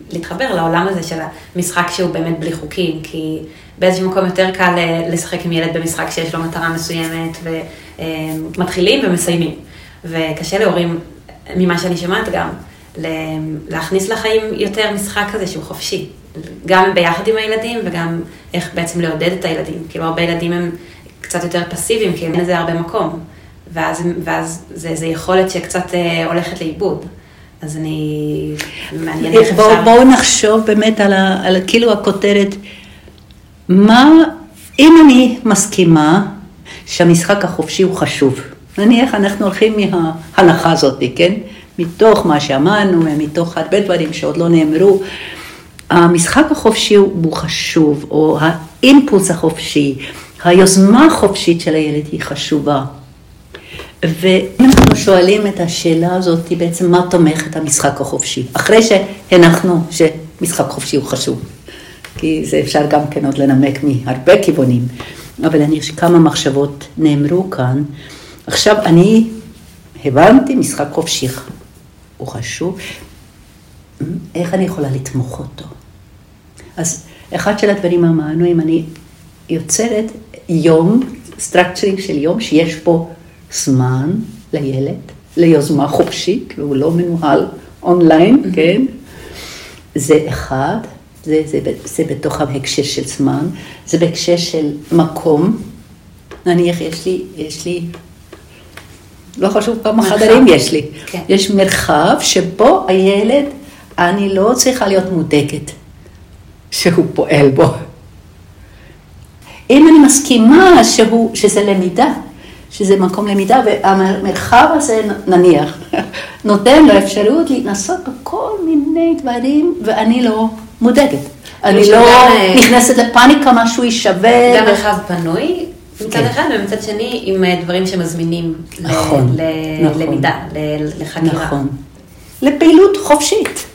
להתחבר לעולם הזה של המשחק שהוא באמת בלי חוקים, כי באיזשהו מקום יותר קל לשחק עם ילד במשחק שיש לו מטרה מסוימת, ומתחילים ומסיימים. וקשה להורים, ממה שאני שומעת גם, להכניס לחיים יותר משחק כזה שהוא חופשי. גם ביחד עם הילדים וגם איך בעצם לעודד את הילדים. כאילו הרבה ילדים הם קצת יותר פסיביים, כי אין לזה הרבה מקום. ואז, ואז זה, זה יכולת שקצת אה, הולכת לאיבוד. אז אני... מעניין איך אפשר... בואו נחשוב באמת על, ה, על כאילו הכותרת, מה, אם אני מסכימה שהמשחק החופשי הוא חשוב, נניח אנחנו הולכים מההנחה הזאת, כן? מתוך מה שאמרנו, מתוך הרבה דברים שעוד לא נאמרו, המשחק החופשי הוא חשוב, או האינפוס החופשי, היוזמה החופשית של הילד היא חשובה. ואם אנחנו שואלים את השאלה הזאת, בעצם מה תומך את המשחק החופשי? אחרי שהנחנו שמשחק חופשי הוא חשוב. כי זה אפשר גם כן עוד לנמק מהרבה כיוונים. אבל אני שכמה מחשבות נאמרו כאן. עכשיו אני הבנתי משחק חופשי הוא חשוב, איך אני יכולה לתמוך אותו? אז אחד של הדברים אמרנו, אם אני יוצרת יום, structuring של יום, שיש פה זמן לילד, ליוזמה חופשית, והוא לא מנוהל online, mm-hmm. כן? זה אחד, זה, זה, זה בתוך ההקשר של זמן, זה בהקשר של מקום. נניח יש לי, יש לי, לא חשוב כמה חדרים יש לי, כן. יש מרחב שבו הילד, אני לא צריכה להיות מודאגת שהוא פועל בו. אם אני מסכימה שהוא, שזה למידה, שזה מקום למידה, והמרחב הזה, נניח, נותן לו אפשרות להתנסות בכל מיני דברים, ואני לא מודאגת. אני לא אה, נכנסת לפאניקה, משהו יישבר. גם מרחב פנוי, מצד כן. אחד, ומצד שני, עם אה, דברים שמזמינים נכון, נכון. ללמידה, לחקירה. נכון. לפעילות חופשית.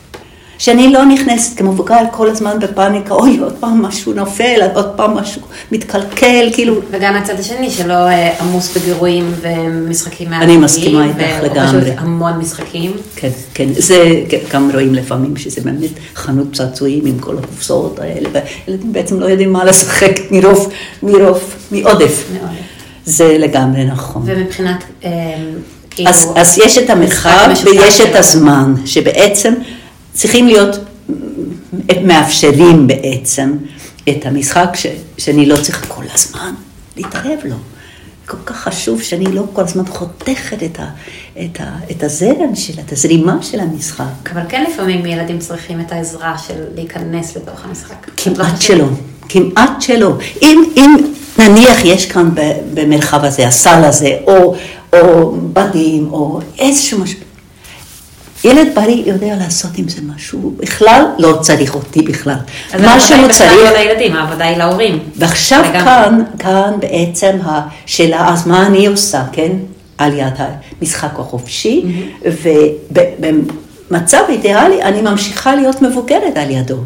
שאני לא נכנסת כמבוגר כל הזמן בפאניקה, אוי, עוד פעם משהו נופל, עוד פעם משהו מתקלקל, כאילו... וגם הצד השני שלא אה, עמוס בגירויים ומשחקים אני מסכימה איתך לגמרי. ופשוט המון משחקים. כן, כן, זה גם רואים לפעמים שזה באמת חנות צעצועים עם כל הקופסאות האלה, וילדים בעצם לא יודעים מה לשחק מרוב, מרוב, מעודף. מאוד. זה לגמרי נכון. ומבחינת, אה, כאילו... אז, אז יש את המרחב ויש את. הזמן, שבעצם צריכים להיות מאפשרים בעצם את המשחק ש, שאני לא צריכה כל הזמן להתערב לו. כל כך חשוב שאני לא כל הזמן חותכת את, ה, את, ה, את הזרם שלה, את הזרימה של המשחק. אבל כן לפעמים ילדים צריכים את העזרה של להיכנס לתוך המשחק. כמעט? שלא, כמעט שלא. אם, אם נניח יש כאן במרחב הזה, הסל הזה, או, או בדים, או איזשהו משהו, ילד בריא יודע לעשות עם זה משהו, בכלל לא צריך אותי בכלל. אז מה העבודה שהוא היא בכלל צריך, לא לילדים, העבודה היא להורים. ועכשיו לגמרי. כאן, כאן בעצם השאלה, אז מה אני עושה, כן? על יד המשחק החופשי, ובמצב אידיאלי אני ממשיכה להיות מבוגרת על ידו.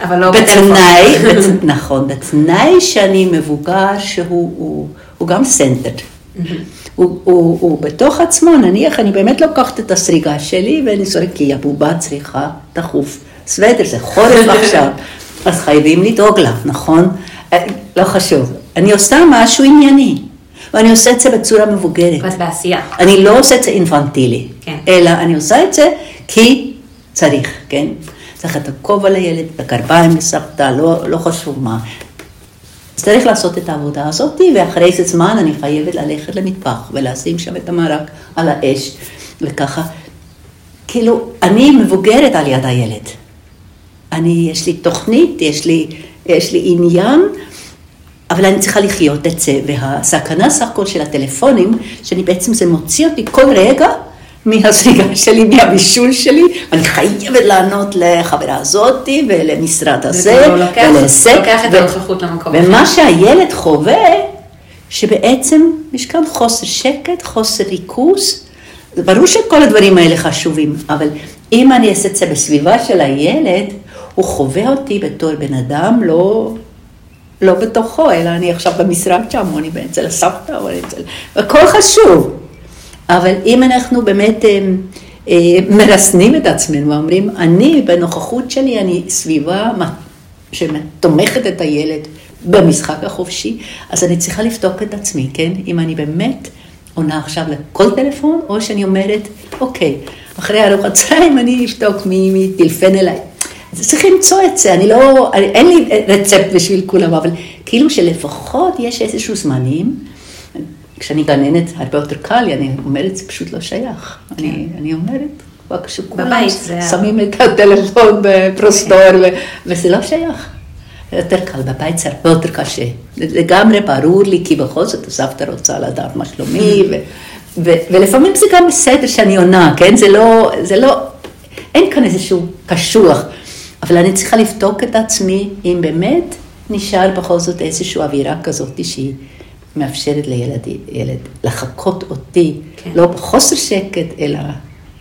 אבל לא. בתנאי, בת- נכון, בתנאי שאני מבוגר שהוא הוא, הוא גם center. הוא, הוא, הוא בתוך עצמו, נניח אני באמת לוקחת את הסריגה שלי ואני זורקת, כי הבובה צריכה דחוף. סוודר זה חורף עכשיו, אז חייבים לדאוג לה, נכון? אה, לא חשוב. אני עושה משהו ענייני, ואני עושה את זה בצורה מבוגרת. ואת בעשייה. אני לא עושה את זה אינפנטילי, כן. אלא אני עושה את זה כי צריך, כן? צריך את הכובע לילד, את הגרביים לסבתא, לא, לא חשוב מה. צריך לעשות את העבודה הזאת, ואחרי איזה זמן אני חייבת ללכת למטבח ולשים שם את המרק על האש, וככה. כאילו, אני מבוגרת על יד הילד. אני, יש לי תוכנית, יש לי, יש לי עניין, אבל אני צריכה לחיות את זה, והסכנה סך הכל של הטלפונים, שאני בעצם, זה מוציא אותי כל רגע מהזריגה שלי, מהבישול שלי, ואני חייבת לענות לחברה הזאתי ולמשרד הזה, לוקח- ולזה, לוקח את הנוכחות למקום ומה. שהילד חווה, שבעצם יש כאן חוסר שקט, חוסר ריכוז, ברור שכל הדברים האלה חשובים, אבל אם אני אעשה את זה בסביבה של הילד, הוא חווה אותי בתור בן אדם לא, לא בתוכו, אלא אני עכשיו במשרד שם, או אני אצל הסבתא, או אני אצל... הכל חשוב. אבל אם אנחנו באמת אה, אה, מרסנים את עצמנו ואומרים, אני בנוכחות שלי, אני סביבה שתומכת את הילד במשחק החופשי, אז אני צריכה לבדוק את עצמי, כן? אם אני באמת עונה עכשיו לכל טלפון, או שאני אומרת, אוקיי, אחרי ארוחת צהריים אני אבדוק מי, טלפן אליי. אז צריך למצוא את זה, אני לא, אין לי רצפט בשביל כולם, אבל כאילו שלפחות יש איזשהו זמנים, כשאני גננת הרבה יותר קל לי, אני אומרת, זה פשוט לא שייך. אני, אני אומרת, כבר כשכולם בבית זה- שמים את הטלפון בפרוסטור, ו- וזה לא שייך. זה יותר קל, בבית זה הרבה יותר קשה. לגמרי ברור לי, כי בכל זאת הסבתא רוצה לדעת מה שלומי, ו- ו- ולפעמים זה גם בסדר שאני עונה, כן? זה לא, זה לא, אין כאן איזשהו קשוח, אבל אני צריכה לבדוק את עצמי, אם באמת נשאר בכל זאת איזושהי אווירה כזאת שהיא מאפשרת לילד ילד לחקות אותי, כן. לא בחוסר שקט, אלא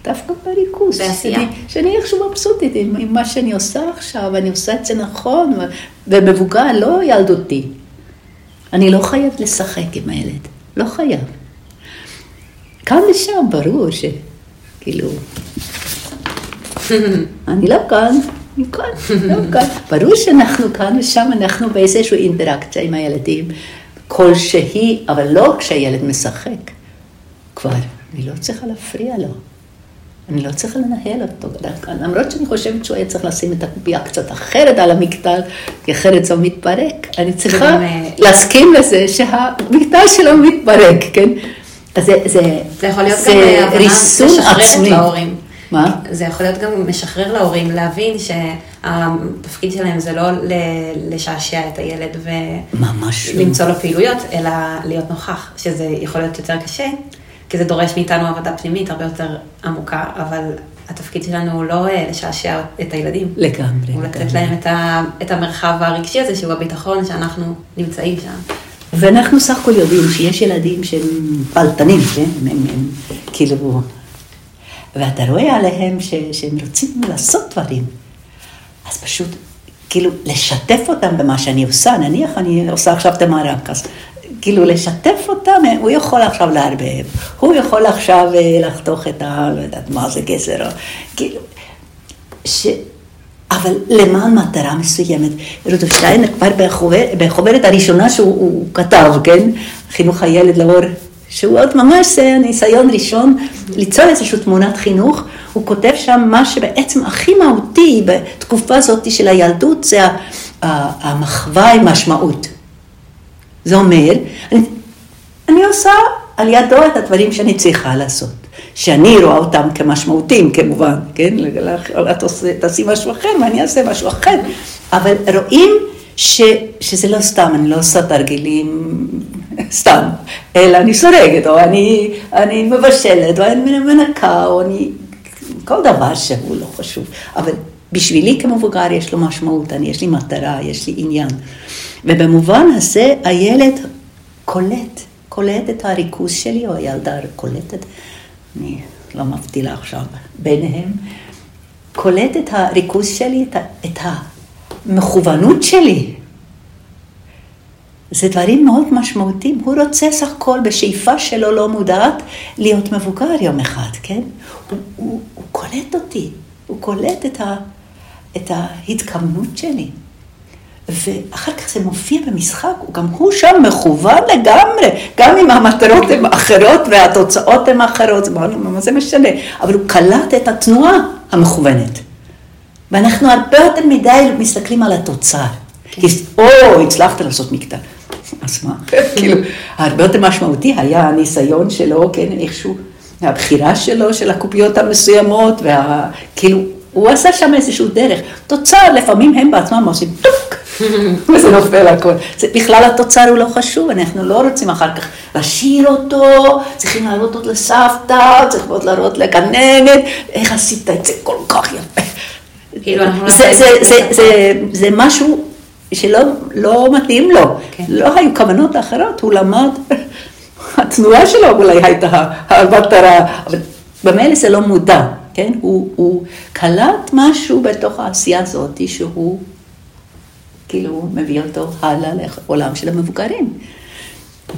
דווקא בריכוז. בעשייה. שאני- שאני איכשהו מבסוטית עם, עם מה שאני עושה עכשיו, אני עושה את זה נכון, ומבוגר, לא ילדותי. אני לא חייבת לשחק עם הילד, לא חייב. כאן ושם, ברור שכאילו, אני לא כאן, אני כאן, לא כאן. ברור שאנחנו כאן ושם, אנחנו באיזושהי אינטראקציה עם הילדים, כלשהי, אבל לא כשהילד משחק. כבר, אני לא צריכה להפריע לו. אני לא צריכה לנהל אותו דווקא, למרות שאני חושבת שהוא היה צריך לשים את הקובייה קצת אחרת על המקטל, כי אחרת זה מתפרק. אני צריכה אה, להסכים לזה שהמקטל שלו מתפרק, כן? אז זה, זה, זה יכול להיות זה גם אה, הבנה ריסון עצמי. להורים. מה? זה יכול להיות גם משחרר להורים להבין שהתפקיד שלהם זה לא לשעשע את הילד ממש לא. ולמצוא לו פעילויות, אלא להיות נוכח, שזה יכול להיות יותר קשה, כי זה דורש מאיתנו עבודה פנימית הרבה יותר עמוקה, אבל התפקיד שלנו הוא לא אה, לשעשע את הילדים. לגמרי. הוא לתת. להם את, ה, את המרחב הרגשי הזה, שהוא הביטחון שאנחנו נמצאים שם. ואנחנו סך הכל יודעים שיש ילדים שהם פלטנים, כן? הם, הם, הם כאילו... ואתה רואה עליהם ש, שהם רוצים לעשות דברים. אז פשוט, כאילו, לשתף אותם במה שאני עושה, נניח אני עושה עכשיו את המרק, אז כאילו לשתף אותם, הוא יכול עכשיו לערבב, הוא יכול עכשיו אה, לחתוך את ה... לא יודעת מה זה גזר, כאילו, ש... אבל למען מטרה מסוימת. רודולף שטיינר כבר בחוברת הראשונה שהוא כתב, כן? חינוך הילד לאור, שהוא עוד ממש זה ניסיון ראשון ליצור איזושהי תמונת חינוך, הוא כותב שם מה שבעצם הכי מהותי בתקופה הזאת של הילדות זה המחווה עם משמעות. זה אומר, אני, אני עושה על ידו את הדברים שאני צריכה לעשות. שאני רואה אותם כמשמעותיים כמובן, כן? את תעשי משהו אחר ואני אעשה משהו אחר, אבל רואים ש, שזה לא סתם, אני לא עושה תרגילים סתם, אלא אני סורגת, או אני, אני מבשלת, או אני מנקה, או אני... כל דבר שהוא לא חשוב. אבל בשבילי כמבוגר יש לו משמעות, אני, יש לי מטרה, יש לי עניין. ובמובן הזה הילד קולט, קולט את הריכוז שלי, או הילדה קולטת, אני לא מבדילה עכשיו ביניהם, קולט את הריכוז שלי, את, את המכוונות שלי. זה דברים מאוד משמעותיים. הוא רוצה סך הכל בשאיפה שלו לא מודעת להיות מבוגר יום אחד, כן? הוא, הוא, הוא קולט אותי, הוא קולט את, ה, את ההתכוונות שלי. ואחר כך זה מופיע במשחק, גם הוא שם מכוון לגמרי, גם אם המטרות הן אחרות והתוצאות הן אחרות, מה זה משנה, אבל הוא קלט את התנועה המכוונת. ואנחנו הרבה יותר מדי מסתכלים על התוצר. כן. או, הצלחת לעשות מקטע. אז מה? כאילו, הרבה יותר משמעותי היה הניסיון שלו, כן, איכשהו, הבחירה שלו, של הקופיות המסוימות, וכאילו, הוא עשה שם איזשהו דרך. תוצר, לפעמים הם בעצמם עושים טוק, וזה נופל הכל. זה, בכלל התוצר הוא לא חשוב, אנחנו לא רוצים אחר כך לשיר אותו, צריכים להראות אותו לסבתא, צריכים להראות לגננת, איך עשית את זה כל כך יפה. כאילו, לא זה משהו שלא לא מתאים לו, כן. לא היו כוונות אחרות, הוא למד, התנועה שלו אולי הייתה המטרה, אבל במילא זה לא מודע, כן? הוא, הוא קלט משהו בתוך העשייה הזאת שהוא כאילו מביא אותו הלאה לעולם של המבוגרים,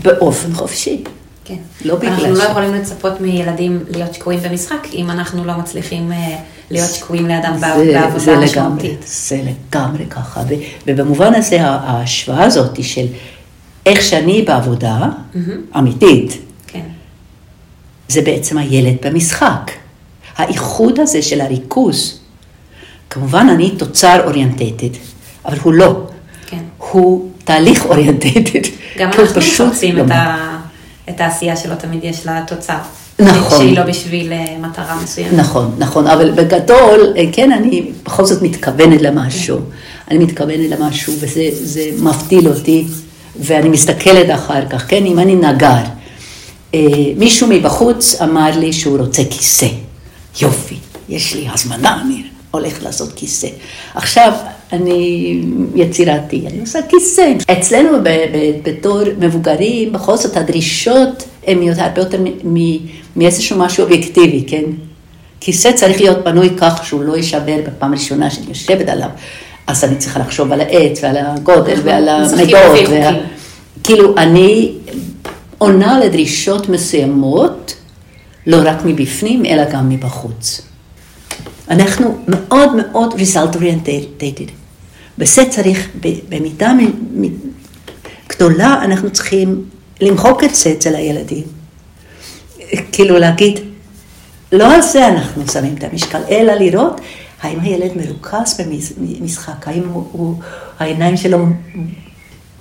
באופן חופשי. כן. לא בגלל ש... אנחנו לא יכולים לצפות מילדים להיות שקועים במשחק, אם אנחנו לא מצליחים אה, להיות שקועים לידם בעבודה משמעותית. זה לגמרי ככה, ובמובן הזה ההשוואה הזאת של איך שאני בעבודה, אמיתית, כן. זה בעצם הילד במשחק. האיחוד הזה של הריכוז, כמובן אני תוצר אוריינטטד, אבל הוא לא. כן. הוא תהליך אוריינטטד. גם אנחנו מחפשים את, ה... את העשייה שלו, תמיד יש לה תוצר. נכון. שהיא לא בשביל אה, מטרה מסוימת. נכון, נכון, אבל בגדול, אה, כן, אני בכל זאת מתכוונת למשהו. אני מתכוונת למשהו, וזה מבדיל אותי, ואני מסתכלת אחר כך, כן, אם אני נגר. אה, מישהו מבחוץ אמר לי שהוא רוצה כיסא. יופי, יש לי הזמנה, אני הולך לעשות כיסא. עכשיו, אני יצירתי, אני עושה כיסא. אצלנו בתור מבוגרים, בכל זאת הדרישות הן הרבה יותר מאיזשהו משהו אובייקטיבי, כן? כיסא צריך להיות בנוי כך שהוא לא יישבר בפעם ראשונה שאני יושבת עליו, אז אני צריכה לחשוב על העץ ועל הגודל ועל המדות. וה... כאילו, אני עונה לדרישות מסוימות, לא רק מבפנים, אלא גם מבחוץ. אנחנו מאוד מאוד result oriented. וזה צריך, במידה גדולה, אנחנו צריכים למחוק את זה אצל הילדים. כאילו להגיד, לא על זה אנחנו שמים את המשקל, אלא לראות האם הילד מרוכז במשחק, האם הוא, הוא, העיניים שלו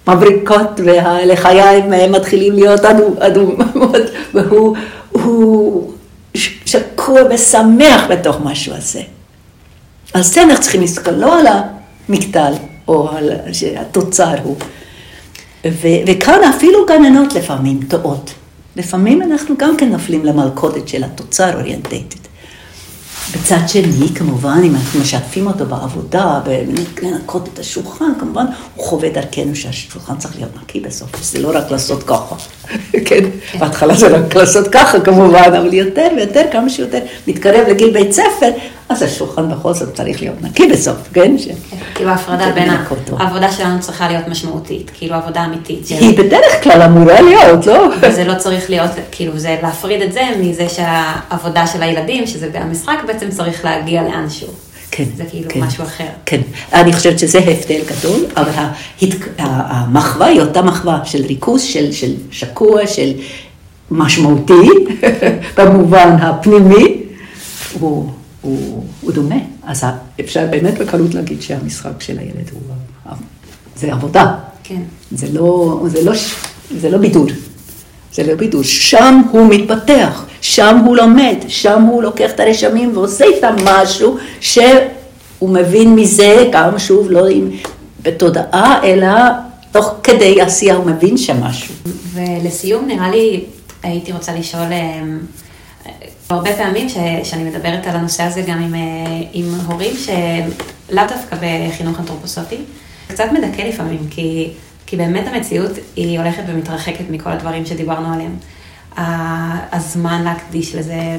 מבריקות והלחיים מתחילים להיות אדומות, והוא הוא שקוע ושמח בתוך משהו הזה. על זה אנחנו צריכים להסתכל, לא על המגדל או על התוצר הוא. ו- וכאן אפילו גננות לפעמים טועות. לפעמים אנחנו גם כן נופלים למלכודת של התוצר אוריינטטית. בצד שני, כמובן, אם אנחנו משתפים אותו בעבודה, לנקות את השולחן, כמובן, הוא חווה דרכנו שהשולחן צריך להיות נקי בסוף, זה לא רק לעשות ככה, כן? בהתחלה זה רק לעשות ככה, כמובן, אבל יותר ויותר, כמה שיותר מתקרב לגיל בית ספר, אז השולחן בכל זאת צריך להיות נקי בסוף, כן? כאילו ההפרדה בין העבודה שלנו צריכה להיות משמעותית, כאילו עבודה אמיתית. היא בדרך כלל אמורה להיות, לא? וזה לא צריך להיות, כאילו, זה להפריד את זה מזה שהעבודה של הילדים, שזה המשחק, בעצם צריך להגיע לאנשהו. כן, זה כאילו כן, משהו אחר. כן, אני חושבת שזה הבדל גדול, אבל ההת... המחווה היא אותה מחווה של ריכוז, של, של שקוע, של משמעותי, במובן הפנימי, הוא, הוא, הוא דומה. אז אפשר באמת בקלות להגיד שהמשחק של הילד הוא, זה עבודה. כן. זה לא, זה לא, זה לא בידור. זה לא בידור. שם הוא מתפתח, שם הוא לומד, שם הוא לוקח את הרשמים ועושה איתם משהו שהוא מבין מזה, גם שוב לא עם, בתודעה, אלא תוך כדי עשייה הוא מבין שם משהו. ולסיום, נראה לי, הייתי רוצה לשאול, אה, הרבה פעמים ש, שאני מדברת על הנושא הזה גם עם, אה, עם הורים שלאו דווקא בחינוך אנתרופוסופי, קצת מדכא לפעמים, כי... כי באמת המציאות היא הולכת ומתרחקת מכל הדברים שדיברנו עליהם. הזמן להקדיש לזה,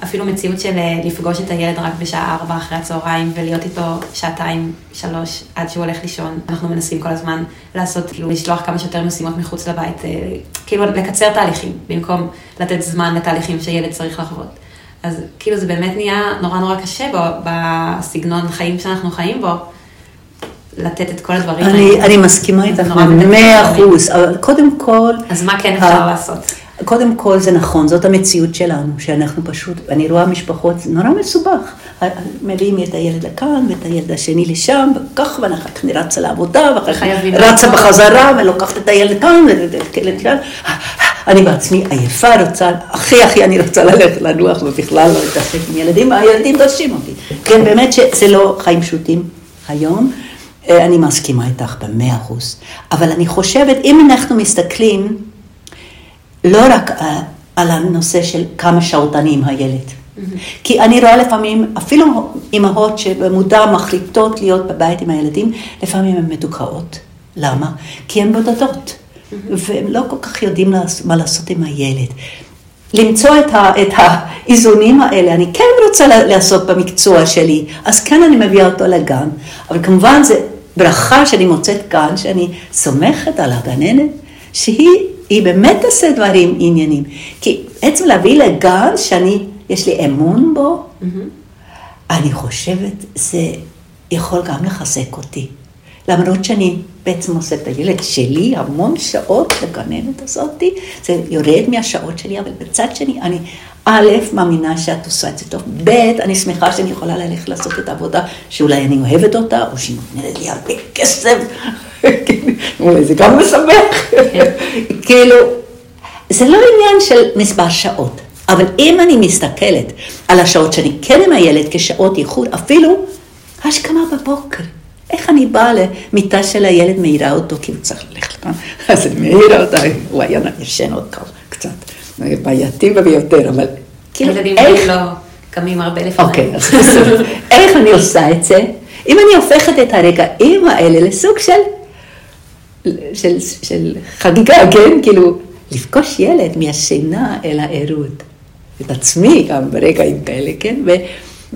ואפילו מציאות של אה, לפגוש את הילד רק בשעה ארבע אחרי הצהריים, ולהיות איתו שעתיים, שלוש, עד שהוא הולך לישון. אנחנו מנסים כל הזמן לעשות, כאילו, לשלוח כמה שיותר משימות מחוץ לבית, אה, כאילו, לקצר תהליכים, במקום לתת זמן לתהליכים שילד צריך לחוות. אז כאילו זה באמת נהיה נורא נורא קשה בו, בסגנון חיים שאנחנו חיים בו. לתת את כל הדברים האלה. אני מסכימה איתך במאה אחוז, אבל קודם כל... אז מה כן אפשר לעשות? קודם כל זה נכון, זאת המציאות שלנו, שאנחנו פשוט, אני רואה משפחות, זה נורא מסובך. מביאים את הילד לכאן ואת הילד השני לשם, וכך, ואחר כך אני רצה לעבודה, ואחר כך רצה בחזרה, ולוקחת את הילד כאן, וכאן. אני בעצמי עייפה, רוצה, הכי הכי אני רוצה ללכת לנוח, ובכלל לא להתעסק עם ילדים, הילדים דורשים אותי. כן, באמת שזה לא חיים פשוטים היום. אה, אני מסכימה איתך במאה אחוז, אבל אני חושבת, אם אנחנו מסתכלים לא רק אה, על הנושא של כמה שעות אני עם הילד, mm-hmm. כי אני רואה לפעמים, אפילו אימהות שבמודע מחליטות להיות בבית עם הילדים, לפעמים הן מדוכאות. למה? כי הן בודדות, mm-hmm. והן לא כל כך יודעים מה לעשות עם הילד. למצוא את, ה, את האיזונים האלה, אני כן רוצה לעסוק במקצוע שלי, אז כן אני מביאה אותו לגן, אבל כמובן זה ברכה שאני מוצאת כאן, שאני סומכת על הגננת, שהיא באמת תעשה דברים עניינים. כי עצם להביא לגן שאני, יש לי אמון בו, mm-hmm. אני חושבת, זה יכול גם לחזק אותי. למרות שאני בעצם עושה את הילד שלי המון שעות לגננת הזאתי, זה יורד מהשעות שלי, אבל בצד שני, אני א', מאמינה שאת עושה את זה טוב, ב', אני שמחה שאני יכולה ללכת לעשות את העבודה שאולי אני אוהבת אותה, או שהיא נותנת לי הרבה כסף, אולי זה גם משמח, כאילו, זה לא עניין של מספר שעות, אבל אם אני מסתכלת על השעות שאני כן עם הילד כשעות ייחוד, אפילו השכמה בבוקר. איך אני באה למיטה של הילד, מעירה אותו, כי הוא צריך ללכת לכאן, אז אני מעירה אותה, הוא היה ישן עוד קצת. בעייתי ביותר, אבל כאילו, ילדים איך... לא קמים הרבה לפני. אוקיי, אז בסדר. איך אני עושה את זה? אם אני הופכת את הרגעים האלה לסוג של, של, של חגיגה, כן? כאילו, לפגוש ילד מהשינה אל הערות. את עצמי גם ברגעים כאלה, כן? ו...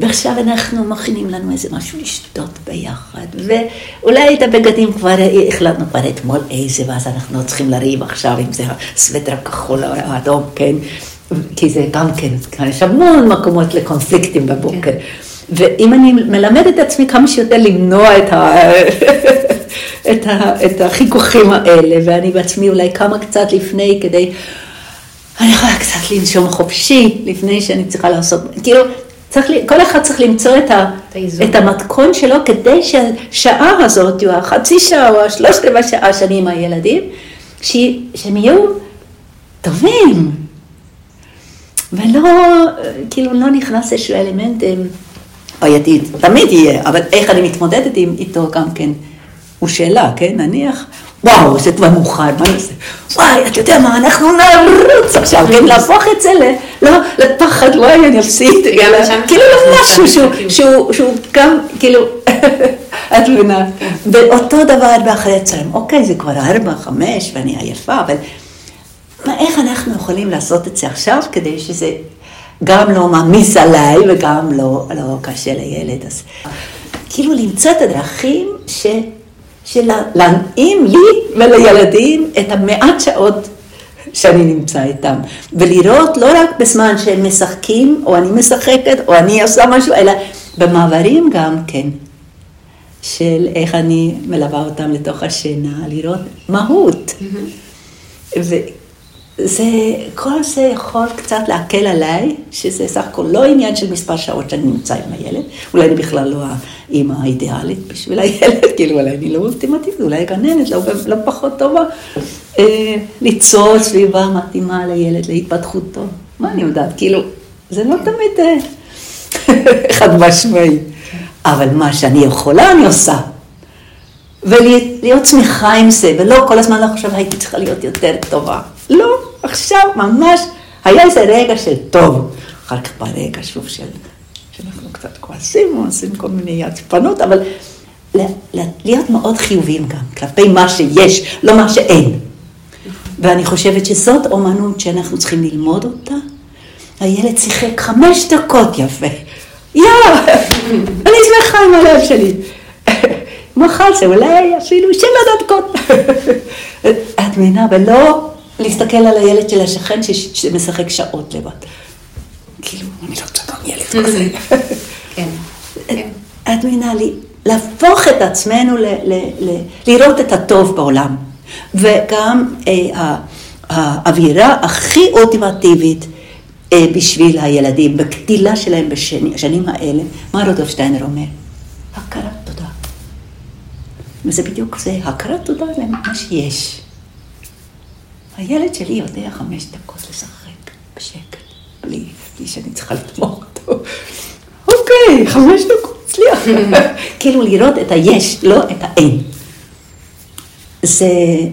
ועכשיו אנחנו מכינים לנו איזה משהו לשתות ביחד, ואולי את הבגדים כבר החלטנו כבר אתמול איזה, ואז אנחנו צריכים לריב עכשיו אם זה הסווטר הכחול או האדום, כן? כי זה גם כן, יש המון מקומות לקונפליקטים בבוקר. כן. ואם אני מלמדת את עצמי כמה שיותר למנוע את, ה... את, ה... את החיכוכים האלה, ואני בעצמי אולי כמה קצת לפני כדי, אני יכולה קצת לנשום חופשי לפני שאני צריכה לעשות, כאילו, צריך, כל אחד צריך למצוא את, ה, את המתכון שלו כדי שהשעה הזאת, או החצי שעה, או השלושת רבע שעה שאני עם הילדים, שהם יהיו טובים. ולא, כאילו, לא נכנס איזשהו אלמנט אה, בעייתי, תמיד יהיה, אבל איך אני מתמודדת עם, איתו גם כן, הוא שאלה, כן? נניח, וואו, זה כבר מאוחר, מה נעשה? וואי, אתה יודע מה, אנחנו נרוץ עכשיו, כן, להפוך את זה. לא, לפחד, וואי, אני אפסיד. כאילו משהו שהוא גם, כאילו, את מבינה. ואותו דבר באחרי הצהריים. אוקיי, זה כבר ארבע, חמש, ואני עייפה, אבל איך אנחנו יכולים לעשות את זה עכשיו, כדי שזה גם לא מעמיס עליי וגם לא, לא קשה לילד. אז כאילו למצוא את הדרכים ש... של להנעים לי ולילדים את המעט שעות שאני נמצא איתם, ולראות לא רק בזמן שהם משחקים, או אני משחקת, או אני עושה משהו, אלא במעברים גם כן, של איך אני מלווה אותם לתוך השינה, לראות מהות. Mm-hmm. זה, כל זה יכול קצת להקל עליי, שזה סך הכל לא עניין של מספר שעות שאני נמצא עם הילד, אולי אני בכלל לא האימא האידיאלית בשביל הילד, כאילו אולי אני לא אולטימטיבית, אולי גננת לא, לא פחות טובה, אה, ליצור סביבה מתאימה לילד, להתפתחותו, מה אני יודעת, כאילו, זה לא תמיד אה, חד משמעי, אבל מה שאני יכולה אני עושה. ולהיות שמחה עם זה, ולא כל הזמן לחשוב הייתי צריכה להיות יותר טובה. לא, עכשיו ממש היה איזה רגע של טוב, אחר כך ברגע שוב של, שאנחנו קצת כועסים עושים כל מיני עצפנות, אבל להיות מאוד חיוביים גם, כלפי מה שיש, לא מה שאין. ואני חושבת שזאת אומנות שאנחנו צריכים ללמוד אותה. הילד שיחק חמש דקות יפה. יאללה, אני שמחה עם הלב שלי. מחר זה אולי אפילו שבע דקות. את מבינה, ולא להסתכל על הילד של השכן שמשחק שעות לבד. כאילו, אני לא גם ילד כזה. כן. את מבינה לי, להפוך את עצמנו, לראות את הטוב בעולם. וגם אה, האווירה הכי אולטימטיבית אה, בשביל הילדים, בגדילה שלהם בשנים האלה, מה רודולף שטיינר אומר? הכרת תודה. וזה בדיוק זה, הכרת תודה למה שיש. הילד שלי יודע חמש דקות לשחק בשקט, בלי, בלי שאני צריכה לתמוך אותו. אוקיי, חמש דקות, הצליח. כאילו לראות את היש, לא את האין. זה,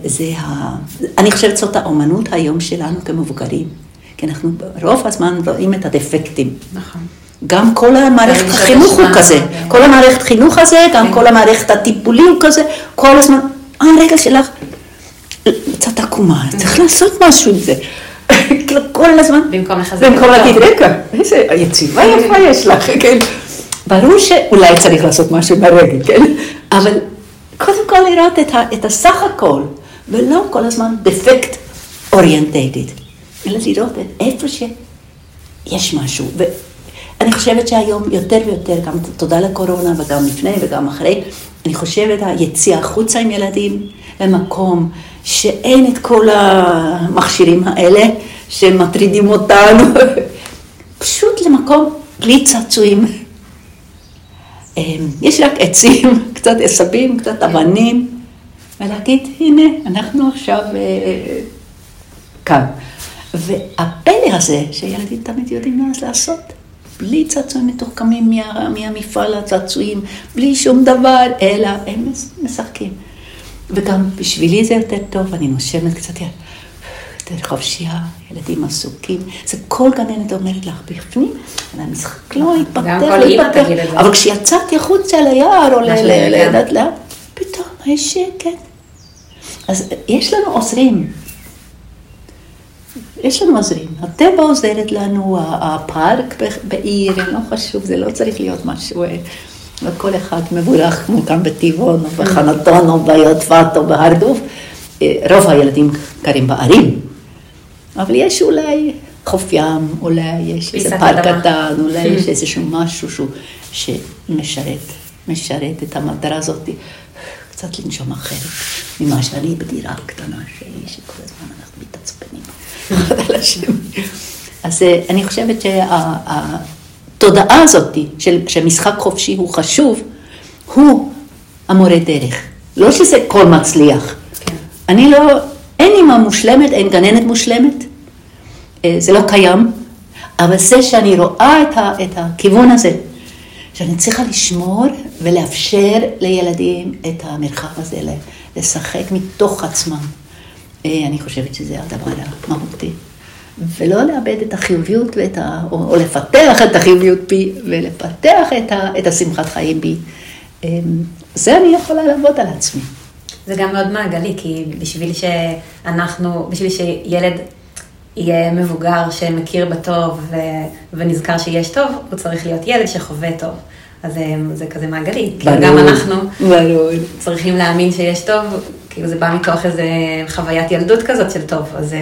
זה ה... אני חושבת זאת האומנות היום שלנו כמבוגרים. כי אנחנו רוב הזמן רואים את הדפקטים. נכון. גם כל המערכת החינוך הוא כזה, כל המערכת חינוך הזה, גם כן. כל המערכת הטיפולים הוא כזה, כל הזמן, אה, רגע שלך, קצת עקומה, צריך לעשות משהו עם זה. כאילו כל הזמן, במקום לחזק במקום להגיד, רגע, איזה יציבה יפה יש לך, כן. ברור שאולי צריך לעשות משהו ברגל, כן? אבל קודם כל לראות את, ה, את הסך הכל, ולא כל הזמן defect orientated, אלא לראות איפה שיש משהו. ואני חושבת שהיום יותר ויותר, גם תודה לקורונה וגם לפני וגם אחרי, אני חושבת היציאה החוצה עם ילדים למקום שאין את כל המכשירים האלה שמטרידים אותנו, פשוט למקום בלי צעצועים. אמ, יש רק עצים, קצת עשבים, קצת אבנים, ולהגיד, הנה, אנחנו עכשיו אה, כאן. והפלא הזה, שילדים תמיד יודעים מה לעשות, בלי צעצועים מתוחכמים מה, מהמפעל הצעצועים, בלי שום דבר, אלא הם משחקים. וגם בשבילי זה יותר טוב, אני נושמת קצת יותר חופשייה, ילדים עסוקים. זה כל גננת אומרת לך, בפנים, המשחק לא התפתח, לא התפתח. אבל כשיצאתי החוצה ליער או לידת לאט, פתאום יש שקט. אז יש לנו עוזרים. יש לנו עוזרים. הטבע עוזרת לנו, הפארק בעיר, לא חשוב, זה לא צריך להיות משהו... וכל אחד מבורך, כמו כאן בטבעון, או בחנתון, או ביודפת, או בהרדוף. אה, רוב הילדים גרים בערים, אבל יש אולי חוף ים, אולי יש איזה פארק קטן, אולי יש איזשהו משהו שהוא, שמשרת, משרת את המטרה הזאת, קצת לנשום אחרת ממה שאני בדירה הקטנה שלי, שכל הזמן אנחנו מתעצבנים. אז אה, אני חושבת שה... התודעה הזאת של, שמשחק חופשי הוא חשוב, הוא המורה דרך. לא שזה כל מצליח. כן. אני לא, אין אימא מושלמת, אין גננת מושלמת, אה, זה לא קיים, אבל זה שאני רואה את, ה, את הכיוון הזה, שאני צריכה לשמור ולאפשר לילדים את המרחב הזה לשחק מתוך עצמם. אה, אני חושבת שזה הדבר המהותי. ולא לאבד את החיוביות ואת ה... או, או לפתח את החיוביות בי ולפתח את, ה, את השמחת חיים בי. אמ, זה אני יכולה לעבוד על עצמי. זה גם מאוד מעגלי, כי בשביל שאנחנו, בשביל שילד יהיה מבוגר שמכיר בטוב ו, ונזכר שיש טוב, הוא צריך להיות ילד שחווה טוב. אז אמ, זה כזה מעגלי, כי גם אנחנו ברור. צריכים להאמין שיש טוב, כאילו זה בא מתוך איזה חוויית ילדות כזאת של טוב, אז אה,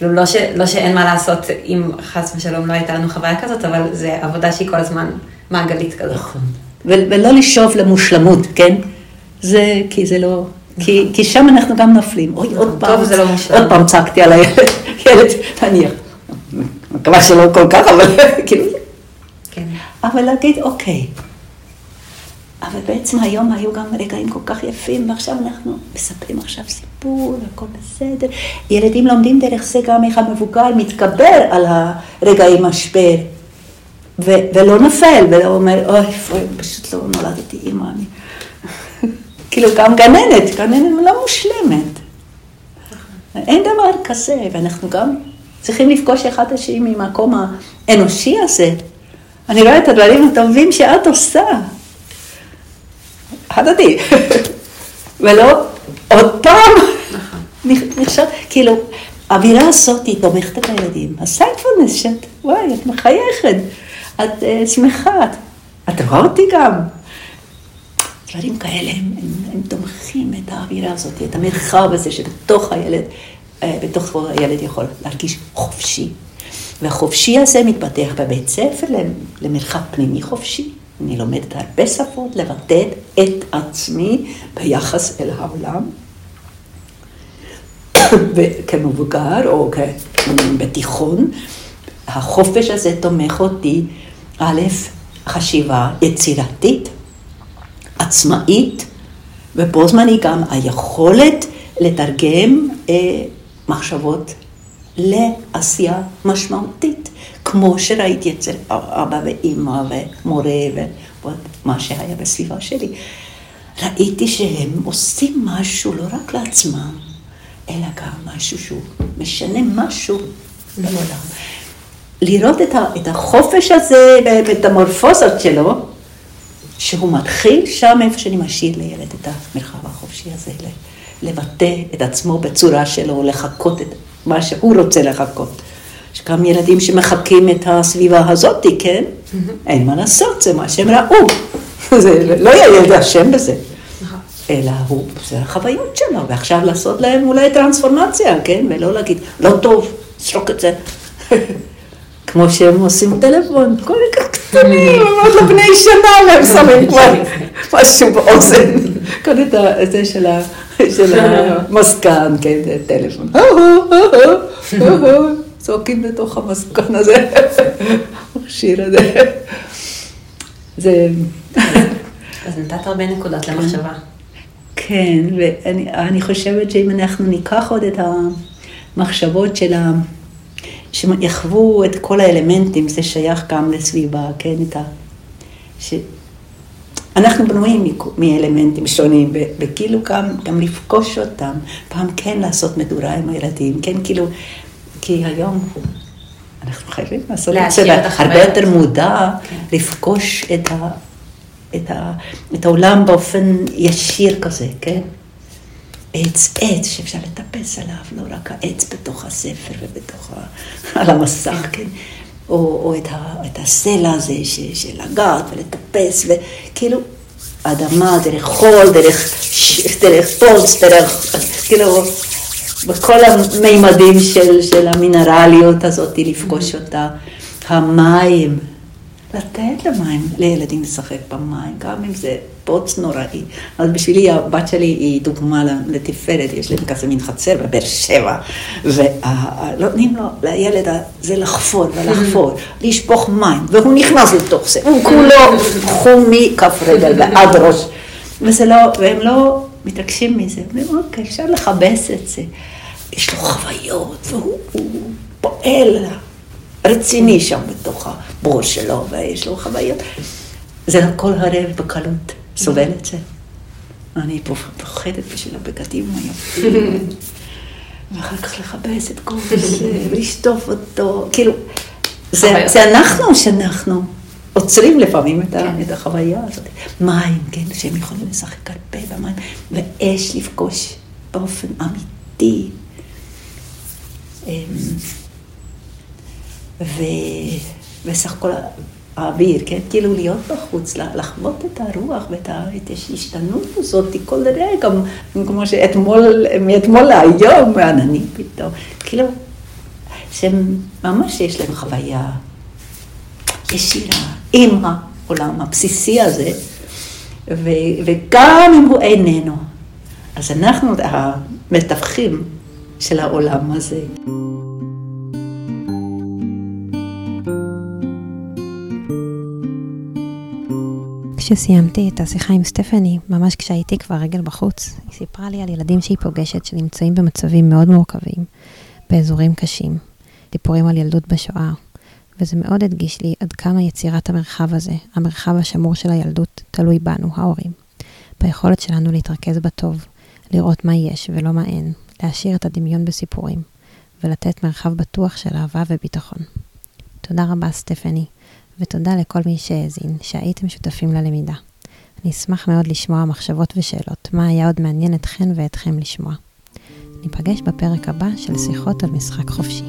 כאילו לא, ש, לא שאין מה לעשות אם חס ושלום לא הייתה לנו חוויה כזאת, אבל זה עבודה שהיא כל הזמן מעגלית כזאת. נכון. ולא לשאוף למושלמות, כן? זה, כי זה לא, כי, כי שם אנחנו גם נופלים. אוי, עוד פעם, טוב, זה לא מושלם. עוד פעם צעקתי על הילד, ילד, נניח, מקווה שלא כל כך, אבל כאילו, כן. אבל להגיד, אוקיי, אבל בעצם היום היו גם רגעים כל כך יפים, ועכשיו אנחנו מספרים עכשיו סיפור, הכל בסדר. ילדים לומדים דרך זה גם איך המבוגר מתגבר על הרגעים משבר, ו- ולא נופל, ולא אומר, אוי, פשוט לא נולדתי אימא. כאילו גם גננת, גננת לא מושלמת. אין דבר כזה, ואנחנו גם צריכים לפגוש אחד את השני ממקום האנושי הזה. אני רואה את הדברים הטובים שאת עושה. הדדי. ולא עוד פעם נחשב, כאילו, האווירה הזאת היא תומכת את הילדים. הסיינפולנס שאת, וואי, את מחייכת, את uh, שמחה, את, את רואה אותי גם. דברים כאלה, הם, הם, הם תומכים את האווירה הזאת, את המרחב הזה שבתוך הילד, uh, בתוך הילד יכול להרגיש חופשי. והחופשי הזה מתפתח בבית ספר למרחב פנימי חופשי. אני לומדת הרבה שפות, לבטא את עצמי ביחס אל העולם. וכמבוגר או בתיכון, החופש הזה תומך אותי, א', חשיבה יצירתית, עצמאית, ובו זמני גם היכולת לתרגם אה, מחשבות לעשייה משמעותית. כמו שראיתי אצל אבא ואימא ומורה ומה שהיה בסביבה שלי. ראיתי שהם עושים משהו לא רק לעצמם, אלא גם משהו שהוא משנה משהו לעולם. לראות את, החופש הזה המורפוזות שלו, שהוא מתחיל שם איפה שאני משאיר לילד את המרחב החופשי הזה, לבטא את עצמו בצורה שלו, לחקות את מה שהוא רוצה לחקות. יש גם ילדים שמחקים את הסביבה הזאת, כן? אין מה לעשות, זה מה שהם ראו. זה לא הילד אשם בזה. נכון. אלא הוא, זה החוויות שלו, ועכשיו לעשות להם אולי טרנספורמציה, כן? ולא להגיד, לא טוב, זרוק את זה. כמו שהם עושים טלפון, כל כך קטנים, עוד לא בני שנה, והם שמים כבר משהו באוזן. כאן את זה של המזכן, כן, טלפון. צועקים בתוך המסקן הזה, השיר הזה. זה... אז נתת הרבה נקודות למחשבה. כן, ואני חושבת שאם אנחנו ניקח עוד את המחשבות של ה... שיחוו את כל האלמנטים, זה שייך גם לסביבה, כן, את ה... ש... אנחנו בנויים מאלמנטים שונים, וכאילו גם, גם לפגוש אותם, פעם כן לעשות מדורה עם הילדים, כן, כאילו כי היום אנחנו חייבים לעשות את זה הרבה יותר מודע, כן. לפגוש את, ה, את, ה, את העולם באופן ישיר כזה, כן? עץ עץ שאפשר לטפס עליו, לא רק העץ בתוך הספר ובתוך, ה, על המסך, כן? או, או את, ה, את הסלע הזה ש, של לגעת ולטפס, וכאילו, אדמה דרך חול, דרך, דרך פולס, דרך, כאילו, בכל המימדים של, של המינרליות הזאת, לפגוש אותה. המים, לתת למים, לילדים לשחק במים, גם אם זה פוץ נוראי. אז בשבילי הבת שלי היא דוגמה לתפארת, יש להם כזה מין חצר בבאר שבע, ונותנים לו, לילד הזה לחפור ולחפור, לשפוך מים, והוא נכנס לתוך זה, הוא כולו חום מכף רגל ועד ראש, וזה לא, והם לא מתרגשים מזה, אומרים, אוקיי, אפשר לכבס את זה. יש לו חוויות, והוא פועל רציני שם בתוך הבור שלו, ויש לו חוויות. זה הכל הרב בקלות סובל את זה. אני פוחדת בשביל הבגדים היפים. ואחר כך לכבס את כל זה, ולשטוף אותו, כאילו, זה, זה אנחנו שאנחנו עוצרים לפעמים את, כן. את החוויה הזאת. מים, כן, שהם יכולים לשחק הרבה במים, ואש לפגוש באופן אמיתי. אמ, ו... וסך הכל האוויר, כן? כאילו להיות בחוץ, לחוות את הרוח ואת ההשתנות הזאת כל רגע, כמו שאתמול, מאתמול להיום, עננים פתאום, כאילו, שממש יש להם חוויה ישירה עם העולם הבסיסי הזה, ו, וגם אם הוא איננו, אז אנחנו המתווכים של העולם הזה. כשסיימתי את השיחה עם סטפני, ממש כשהייתי כבר רגל בחוץ, היא סיפרה לי על ילדים שהיא פוגשת שנמצאים במצבים מאוד מורכבים, באזורים קשים, דיבורים על ילדות בשואה, וזה מאוד הדגיש לי עד כמה יצירת המרחב הזה, המרחב השמור של הילדות, תלוי בנו, ההורים. ביכולת שלנו להתרכז בטוב, לראות מה יש ולא מה אין, להשאיר את הדמיון בסיפורים, ולתת מרחב בטוח של אהבה וביטחון. תודה רבה, סטפני. ותודה לכל מי שהאזין, שהייתם שותפים ללמידה. אני אשמח מאוד לשמוע מחשבות ושאלות, מה היה עוד מעניין אתכן ואתכם לשמוע. ניפגש בפרק הבא של שיחות על משחק חופשי.